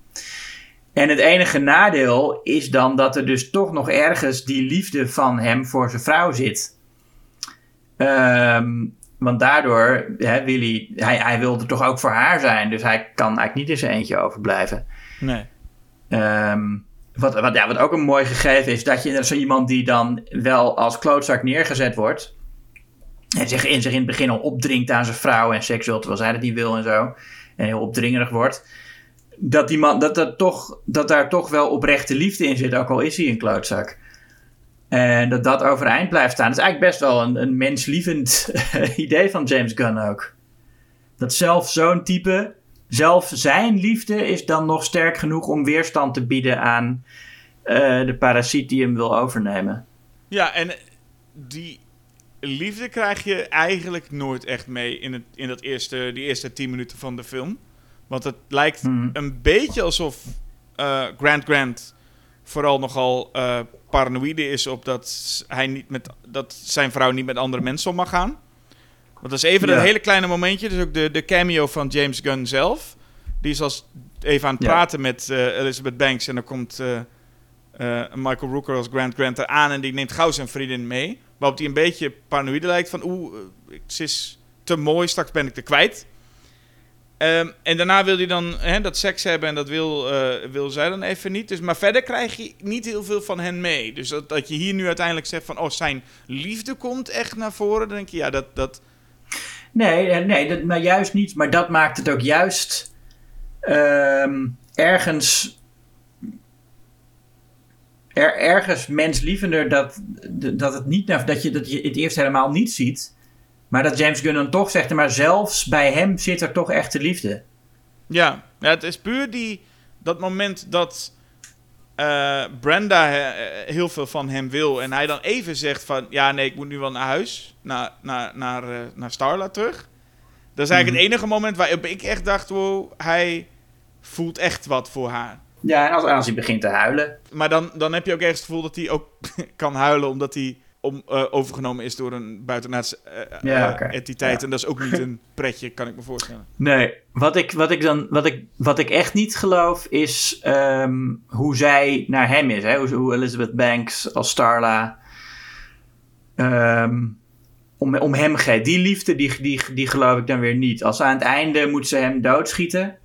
En het enige nadeel is dan dat er dus toch nog ergens die liefde van hem voor zijn vrouw zit. Ehm, want daardoor hè, wil hij, hij, hij wil er toch ook voor haar zijn. Dus hij kan eigenlijk niet in zijn eentje overblijven. Nee. Ehm, wat, wat, ja, wat ook een mooi gegeven is, dat je zo iemand die dan wel als klootzak neergezet wordt. En zich in, zich in het begin al opdringt aan zijn vrouw en seksueel, terwijl zij dat niet wil en zo. En heel opdringerig wordt. Dat, die man, dat, dat, toch, dat daar toch wel oprechte liefde in zit, ook al is hij een klootzak. En dat dat overeind blijft staan. Dat is eigenlijk best wel een, een menslievend idee van James Gunn ook. Dat zelf zo'n type, zelf zijn liefde is dan nog sterk genoeg om weerstand te bieden aan eh, de parasiet die hem wil overnemen. Ja, en die liefde krijg je eigenlijk nooit echt mee in, het, in dat eerste, die eerste tien minuten van de film. Want het lijkt Mhm. een beetje alsof eh, Grant Grant vooral nogal eh paranoïde is op dat, hij niet met, dat zijn vrouw niet met andere mensen om mag gaan. Want dat is even een hele kleine momentje. Dus ook de, de cameo van James Gunn zelf. Die is als even aan het praten met eh, Elizabeth Banks. En dan komt Michael Rooker als Grant Grant eraan. En die neemt gauw zijn vriendin mee. Waarop hij een beetje paranoïde lijkt. Van oeh, eh, ze is te mooi, straks ben ik er kwijt. Ehm, en daarna wil hij dan dat seks hebben en dat wil, eh, wil zij dan even niet. Dus, maar verder krijg je niet heel veel van hen mee. Dus dat, dat je hier nu uiteindelijk zegt van... oh, zijn liefde komt echt naar voren. Dan denk je, ja, dat... dat Nee, eh, nee dat, maar juist niet. Maar dat maakt het ook juist ehm, ergens. Er, ergens menslievender dat, dat het niet dat je, dat je het eerst helemaal niet ziet. Maar dat James Gunn dan toch zegt, maar zelfs bij hem zit er toch echte liefde. ja, ja, het is puur die, dat moment dat eh, Brenda eh, heel veel van hem wil. En hij dan even zegt van... ja, nee, ik moet nu wel naar huis. Naar, naar, naar, eh, naar Starla terug. Dat is eigenlijk het enige moment waarop ik echt dacht... wow, hij voelt echt wat voor haar. Ja, en als, als hij begint te huilen. Maar dan, dan heb je ook ergens het gevoel dat hij ook kan huilen omdat hij om, eh, overgenomen is door een buitenaardse eh, Ja, eh, entiteit. Ja. En dat is ook niet een pretje, kan ik me voorstellen. Nee, wat ik, wat ik, dan, wat ik, wat ik echt niet geloof is ehm, hoe zij naar hem is. Hè? Hoe, hoe Elizabeth Banks als Starla ehm, om, om hem geeft. Die liefde, die, die, die geloof ik dan weer niet. Als aan het einde moet ze hem doodschieten.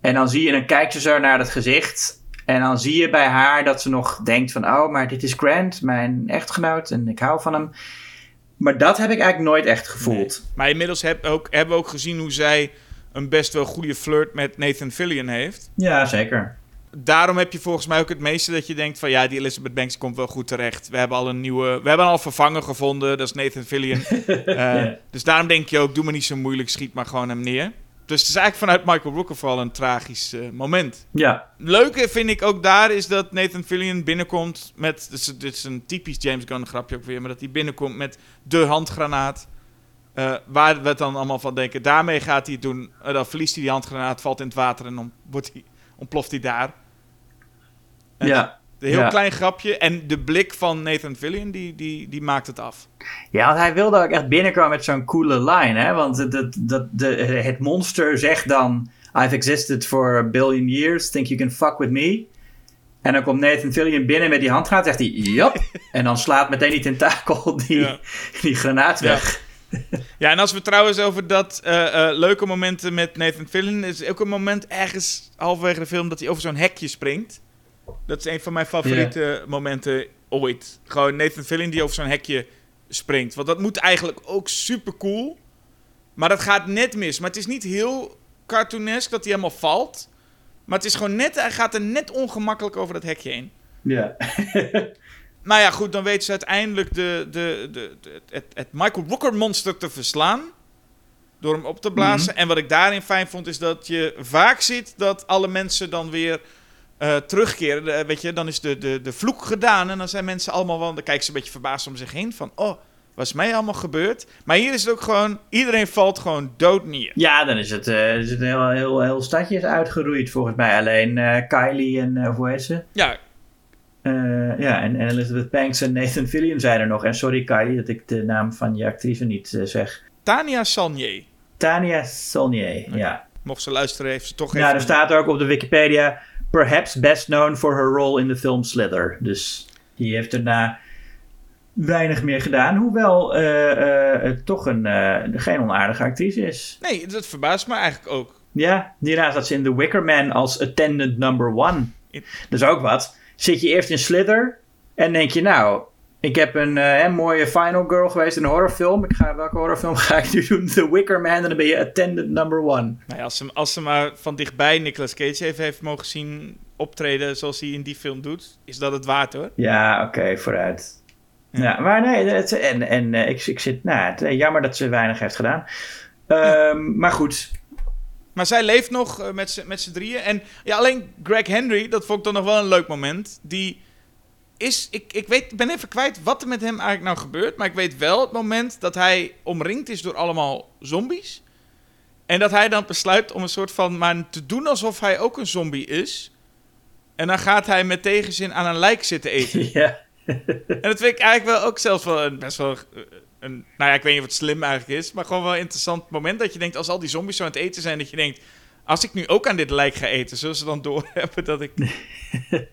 En dan zie je, dan kijkt ze zo naar het gezicht. En dan zie je bij haar dat ze nog denkt van... Oh, maar dit is Grant, mijn echtgenoot. En ik hou van hem. Maar dat heb ik eigenlijk nooit echt gevoeld. Maar inmiddels heb ook, hebben we ook gezien hoe zij een best wel goede flirt met Nathan Fillion heeft. Ja, zeker. Daarom heb je volgens mij ook het meeste dat je denkt van... ja, die Elizabeth Banks komt wel goed terecht. We hebben al een nieuwe... We hebben al een vervanger gevonden, dat is Nathan Fillion. Eh, Dus daarom denk je ook, doe maar niet zo moeilijk, schiet maar gewoon hem neer. Dus het is eigenlijk vanuit Michael Rooker vooral een tragisch eh, moment. Ja, leuke vind ik ook daar is dat Nathan Fillion binnenkomt met... Dit is, dit is een typisch James Gunn grapje ook weer... maar dat hij binnenkomt met de handgranaat. Eh, waar we het dan allemaal van denken... daarmee gaat hij het doen. Eh, dan verliest hij die handgranaat, valt in het water... en dan wordt hij, ontploft hij daar. En ja. Een heel Ja. klein grapje. En de blik van Nathan Fillion, die, die, die maakt het af. Ja, want hij wilde ook echt binnenkomen met zo'n coole line, hè? Want het, het, dat, de, het monster zegt dan... I've existed for a billion years, think you can fuck with me? En dan komt Nathan Fillion binnen met die handgranaat, zegt hij... Yep. en dan slaat meteen die tentakel die, Ja. die granaat Ja. weg. Ja, en als we trouwens over dat eh, eh, leuke momenten met Nathan Fillion... is ook een moment ergens halverwege de film dat hij over zo'n hekje springt. Dat is een van mijn favoriete momenten ooit. Gewoon Nathan Fillion die over zo'n hekje springt. Want dat moet eigenlijk ook super cool. Maar dat gaat net mis. Maar het is niet heel cartoonesk dat hij helemaal valt. Maar het is gewoon net... Hij gaat er net ongemakkelijk over dat hekje heen. Ja. Nou ja, goed, dan weten ze uiteindelijk de, de, de, de- het, het Michael Rooker monster te verslaan. Door hem op te blazen. En wat ik daarin fijn vond, is dat je vaak ziet dat alle mensen dan weer eh, terugkeren. De- weet je, dan is de, de, de vloek gedaan. En dan zijn mensen allemaal wel. Dan kijken ze een beetje verbaasd om zich heen. Van, oh, wat is mij allemaal gebeurd? Maar hier is het ook gewoon. Iedereen valt gewoon dood neer. Ja, dan is het, eh, is het een heel, heel, heel stadje is uitgeroeid volgens mij. Alleen eh, Kylie en eh, hoe heet ze? Ja, Eh, ja, en, en Elizabeth Banks en Nathan Fillion zijn er nog. En sorry Kylie dat ik de naam van je actrice niet eh, zeg. Tania Sanier. Tania Saulnier, ja. Mocht ze luisteren, heeft ze toch Nou, even... er staat ook op de Wikipedia... Perhaps best known for her role in the film Slither. Dus die heeft daarna weinig meer gedaan. Hoewel eh, eh, het toch een, eh, geen onaardige actrice is. Nee, dat verbaast me eigenlijk ook. Ja, hierna zat ze in The Wicker Man als attendant number one. Dat is ook wat. Zit je eerst in Slither en denk je, nou, ik heb een eh, hè, mooie final girl geweest in een horrorfilm. Ik ga, welke horrorfilm ga ik nu doen? The Wicker Man en dan ben je attendant number one. Nou ja, als, ze, als ze maar van dichtbij Nicolas Cage even heeft mogen zien optreden zoals hij in die film doet, is dat het waard hoor. Ja, oké, vooruit. Ja, maar nee, het, en, en eh, ik, ik zit, nou, het, eh, jammer dat ze weinig heeft gedaan. Ehm, Maar goed, Maar zij leeft nog met z'n- met z'n drieën. En ja, alleen Greg Henry, dat vond ik dan nog wel een leuk moment. Die is, ik, ik weet, ben even kwijt wat er met hem eigenlijk nou gebeurt. Maar ik weet wel het moment dat hij omringd is door allemaal zombies. En dat hij dan besluit om een soort van maar te doen alsof hij ook een zombie is. En dan gaat hij met tegenzin aan een lijk zitten eten. ja. En dat vind ik eigenlijk wel ook zelfs wel een best wel eh, een, nou ja, ik weet niet of het slim eigenlijk is, maar gewoon wel een interessant moment dat je denkt, als al die zombies zo aan het eten zijn, dat je denkt, als ik nu ook aan dit lijk ga eten, zullen ze dan doorhebben dat ik,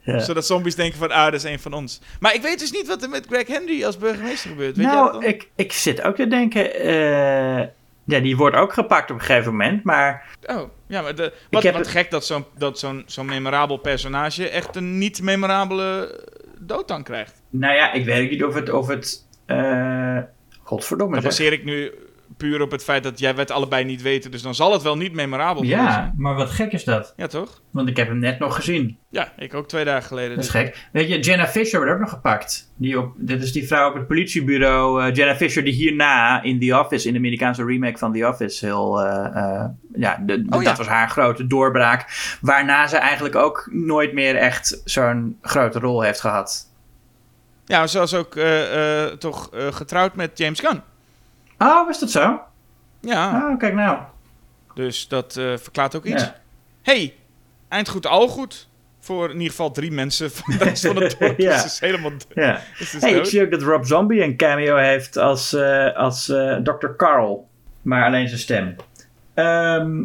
zodat zombies denken van, ah, dat is een van ons. Maar ik weet dus niet wat er met Greg Henry als burgemeester gebeurt. Weet nou, dan? ik, ik zit ook te denken, eh, ja, die wordt ook gepakt op een gegeven moment, maar Oh, ja, maar de, wat, heb wat het- gek dat zo'n dat zo'n zo'n memorabel personage echt een niet memorabele dood dan krijgt. nou ja, ik weet niet of het, of het, eh, godverdomme Dat zeg. baseer ik nu puur op het feit dat jij het allebei niet weten, dus dan zal het wel niet memorabel geweest Ja, zijn. maar wat gek is dat? Ja, toch? Want ik heb hem net nog gezien. Ja, ik ook twee dagen geleden. Dat is dus- gek. Weet je, Jenna Fisher wordt ook nog gepakt. Die op, dit is die vrouw op het politiebureau. eh, Jenna Fisher die hierna in The Office, in de Amerikaanse remake van The Office, heel... eh, eh, ja, de, de- Oh, ja. dat was haar grote doorbraak. Waarna ze eigenlijk ook nooit meer echt zo'n grote rol heeft gehad. Ja, zoals ook eh, eh, toch getrouwd met James Gunn. Oh, is dat zo? Ja, Oh, kijk nou. dus dat eh, verklaart ook iets. Ja. hey, eind goed, al goed. Voor in ieder geval drie mensen van de rest van het dorp. Ja. Dus het is helemaal Ja. is dus Hey, ik zie ook dat Rob Zombie een cameo heeft als, eh, als eh, Dr. Carl. Maar alleen zijn stem. Ehm,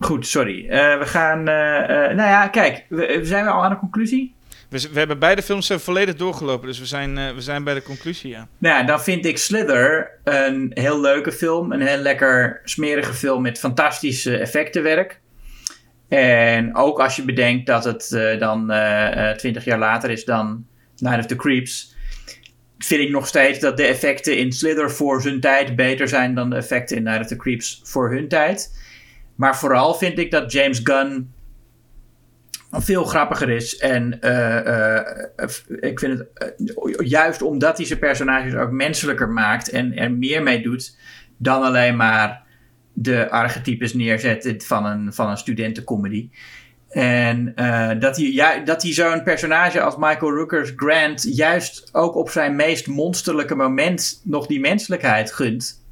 goed, sorry. We gaan... nou ja, kijk. We, zijn we al aan de conclusie? We, hebben beide films eh, volledig doorgelopen, dus we zijn, eh, we zijn bij de conclusie, ja. Nou dan vind ik Slither een heel leuke film. Een heel lekker smerige film met fantastisch eh, effectenwerk. En ook als je bedenkt dat het eh, dan twintig jaar later is dan Night of the Creeps... vind ik nog steeds dat de effecten in Slither voor zijn tijd beter zijn dan de effecten in Night of the Creeps voor hun tijd. Maar vooral vind ik dat James Gunn veel grappiger is. En eh, eh, ik vind het eh, juist omdat hij zijn personages ook menselijker maakt en er meer mee doet dan alleen maar de archetypes neerzetten van een, van een studentencomedy. En dat hij, ja, dat hij zo'n personage als Michael Rooker's Grant juist ook op zijn meest monsterlijke moment nog die menselijkheid gunt.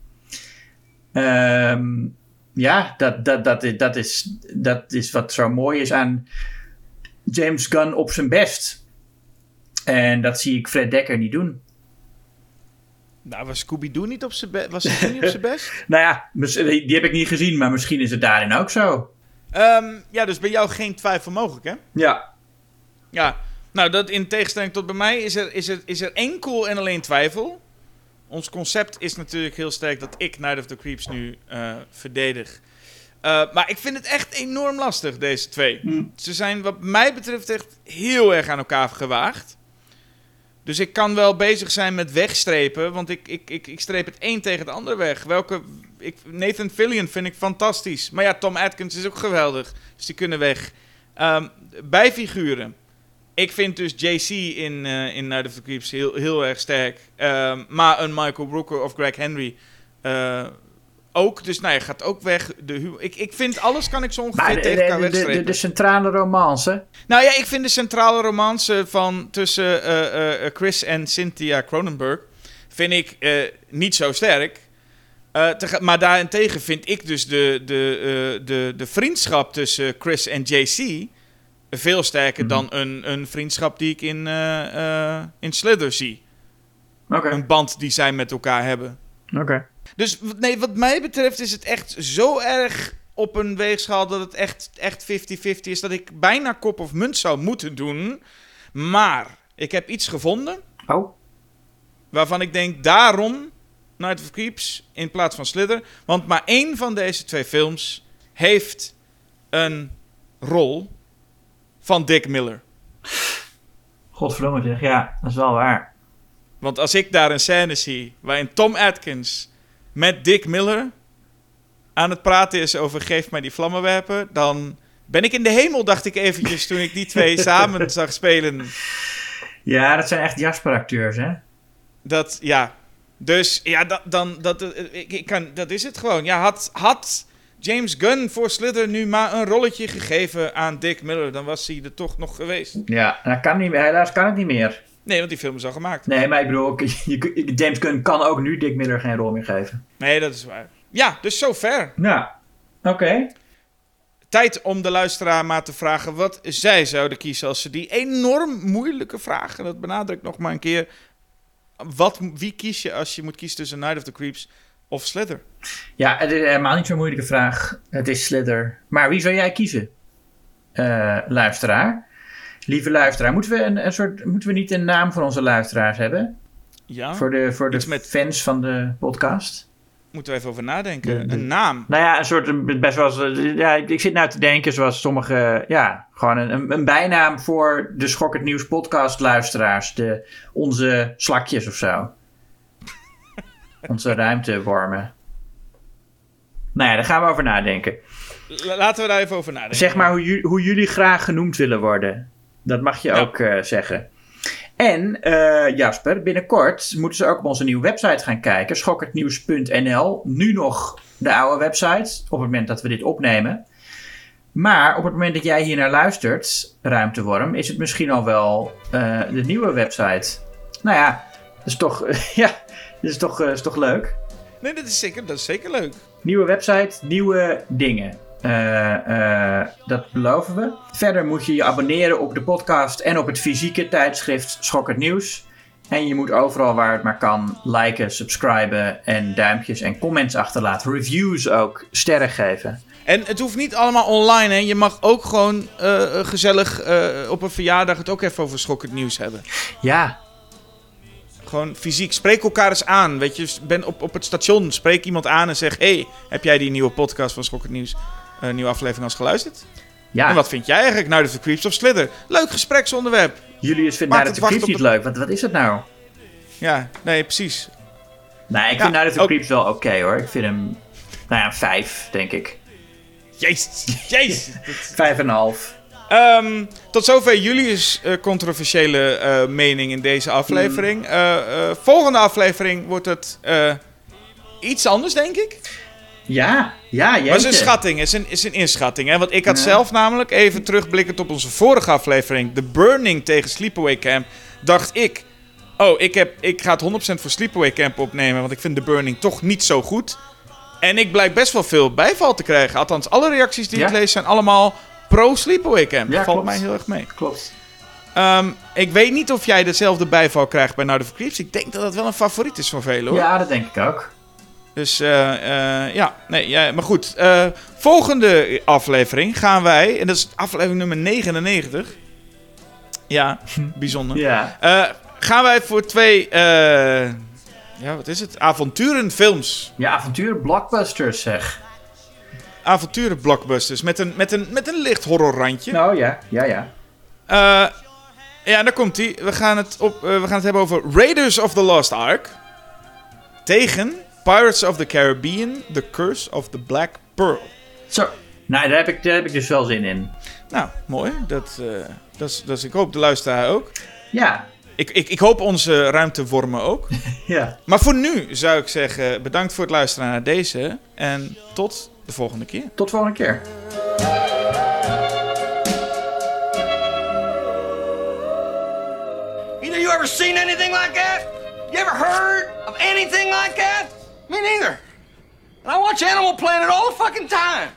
Ehm, ja, dat, dat, dat, dat, is, dat is wat zo mooi is aan James Gunn op zijn best. En dat zie ik Fred Dekker niet doen. Nou, was Scooby-Doo niet op zijn best? Was hij niet op zijn best? Nou ja, die heb ik niet gezien, maar misschien is het daarin ook zo. Ehm, ja, dus bij jou geen twijfel mogelijk, hè? Ja. Ja, nou, dat in tegenstelling tot bij mij is er, is, er, is er enkel en alleen twijfel. Ons concept is natuurlijk heel sterk dat ik Night of the Creeps nu eh, verdedig. Eh, maar ik vind het echt enorm lastig, deze twee. Ze zijn wat mij betreft echt heel erg aan elkaar gewaagd. Dus ik kan wel bezig zijn met wegstrepen, want ik, ik, ik, ik streep het een tegen het ander weg. Welke, ik, Nathan Fillion vind ik fantastisch. Maar ja, Tom Atkins is ook geweldig, dus die kunnen weg. Ehm, bijfiguren. Ik vind dus JC in, eh in Night of the Creeps heel, heel erg sterk. Ehm, maar een Michael Brooker of Greg Henry eh, ook. Dus nou ja, gaat ook weg. De ik, ik vind alles kan ik zo ongeveer Maar de, tegen elkaar de, de, de, de centrale romance. Nou ja, ik vind de centrale romance van tussen eh, eh, Chris en Cynthia Cronenberg vind ik eh, niet zo sterk. Eh, maar daarentegen vind ik dus de, de, eh, de, de vriendschap tussen Chris en JC veel sterker dan een, een vriendschap die ik in, eh, eh, in Slither zie. Een band die zij met elkaar hebben. Oké. Dus nee, wat mij betreft is het echt zo erg op een weegschaal dat het echt, echt 50-50 is. Dat ik bijna kop of munt zou moeten doen. Maar ik heb iets gevonden Oh. waarvan ik denk daarom Night of Creeps in plaats van Slither. Want maar één van deze twee films heeft een rol van Dick Miller. Godverdomme zeg. Ja, dat is wel waar. Want als ik daar een scène zie waarin Tom Atkins met Dick Miller aan het praten is over geef mij die vlammenwerper, dan ben ik in de hemel, dacht ik eventjes toen ik die twee samen zag spelen. Ja, dat zijn echt Jasper-acteurs, hè? Dat, ja. Dus, ja, dat, dan, dat, eh, ik, ik kan, dat is het gewoon. Ja, had, had James Gunn voor Slither nu maar een rolletje gegeven aan Dick Miller, dan was hij er toch nog geweest. Ja, dat kan niet meer. Helaas kan het niet meer. Nee, want die film is al gemaakt. Nee, maar ik bedoel, je- James Gunn kan ook nu Dick Miller geen rol meer geven. Nee, dat is waar. Ja, dus zover. Nou, oké. Tijd om de luisteraar maar te vragen wat zij zouden kiezen als ze die enorm moeilijke vraag, en dat benadruk ik nog maar een keer. Wat, wie kies je als je moet kiezen tussen Night of the Creeps of Slither? Ja, het is helemaal niet zo'n moeilijke vraag. Het is Slither. Maar wie zou jij kiezen? Eh, luisteraar. Lieve luisteraar, moeten we, een, een soort, moeten we niet een naam voor onze luisteraars hebben? Ja, Voor de, voor de met- fans van de podcast? moeten we even over nadenken. De- de- Een naam. Nou ja, een soort, een- best wel, eh, ja, ik zit nou te denken zoals sommige, ja, gewoon een, een, bijnaam voor de Schokkend Nieuws podcast luisteraars. De, onze slakjes of zo. onze ruimtewormen. Nou ja, daar gaan we over nadenken. Laten we daar even over nadenken. Zeg maar hoe, hoe jullie graag genoemd willen worden. Dat mag je Ja. ook eh, zeggen. En eh, Jasper, binnenkort moeten ze ook op onze nieuwe website gaan kijken. Schokkertnieuws.nl. Nu nog de oude website, op het moment dat we dit opnemen. Maar op het moment dat jij hier naar luistert, Ruimteworm, is het misschien al wel eh, de nieuwe website. Nou ja, dat is toch, ja, dat is toch, is toch leuk. Nee, dat is zeker, dat is zeker leuk. Nieuwe website, nieuwe dingen. Eh, eh, dat beloven we. Verder moet je je abonneren op de podcast en op het fysieke tijdschrift Schokkend Nieuws. En je moet overal waar het maar kan liken, subscriben en duimpjes en comments achterlaten. Reviews ook, sterren geven. En het hoeft niet allemaal online, hè. Je mag ook gewoon eh, gezellig op een verjaardag het ook even over schokkend nieuws hebben. Ja, Gewoon fysiek. Spreek elkaar eens aan. Weet je, ben op, op het station. Spreek iemand aan en zeg: hey, heb jij die nieuwe podcast van Schokkend Nieuws, eh nieuwe aflevering als geluisterd? ja. En wat vind jij eigenlijk? Nou, de Creeps of Slither? Leuk gespreksonderwerp. Julius vindt Night het of the Creeps niet leuk. Wat, wat is het nou? Ja, nee, precies. Nee, ik Ja, vind Night of the ook- Creeps wel oké hoor. Ik vind hem, nou ja, een vijf, denk ik. Jezus, jezus. Vijf en een half. Ehm, tot zover Julius' eh, controversiële eh, mening in deze aflevering. Mm. Eh, volgende aflevering wordt het iets anders, denk ik. Ja, ja, Maar het is een jeetje. schatting, het is een, is een inschatting. Hè? Want ik had Ja. zelf namelijk, even terugblikkend op onze vorige aflevering... The Burning tegen Sleepaway Camp, dacht ik... Oh, ik, heb, ik ga het 100% voor Sleepaway Camp opnemen... want ik vind The Burning toch niet zo goed. En ik blijk best wel veel bijval te krijgen. Althans, alle reacties die Ja. ik lees zijn allemaal pro-Sleepaway Camp. Ja, dat valt klopt. mij heel erg mee. Klopt. Ehm, ik weet niet of jij dezelfde bijval krijgt bij Now the Creeps. Ik denk dat dat wel een favoriet is van velen, hoor. Ja, dat denk ik ook. Dus eh, eh, ja, nee, ja, maar goed. eh, volgende aflevering gaan wij, en dat is aflevering nummer 99. Ja, bijzonder. Ja. Gaan wij voor twee, eh, ja, wat is het? Avonturenfilms. Ja, avontuur blockbusters zeg. Avonturen blockbusters met een, met een, met een licht horrorrandje. Nou ja, ja, ja. Eh, ja, daar komt hij. We, gaan het op, we gaan het hebben over Raiders of the Lost Ark. Tegen Pirates of the Caribbean, The Curse of the Black Pearl. Zo. Nou, daar heb ik, daar heb ik dus wel zin in. Nou, mooi. Dat, eh, dat, is, dat is, ik hoop de luisteraar ook. Ja. Ik, ik, ik hoop onze ruimtewormen ook. Ja. Maar voor nu zou ik zeggen, bedankt voor het luisteren naar deze. En tot de volgende keer. Tot volgende keer. Either you ever seen anything like that? You ever heard of anything like that? Me neither. And I watch Animal Planet all the fucking time.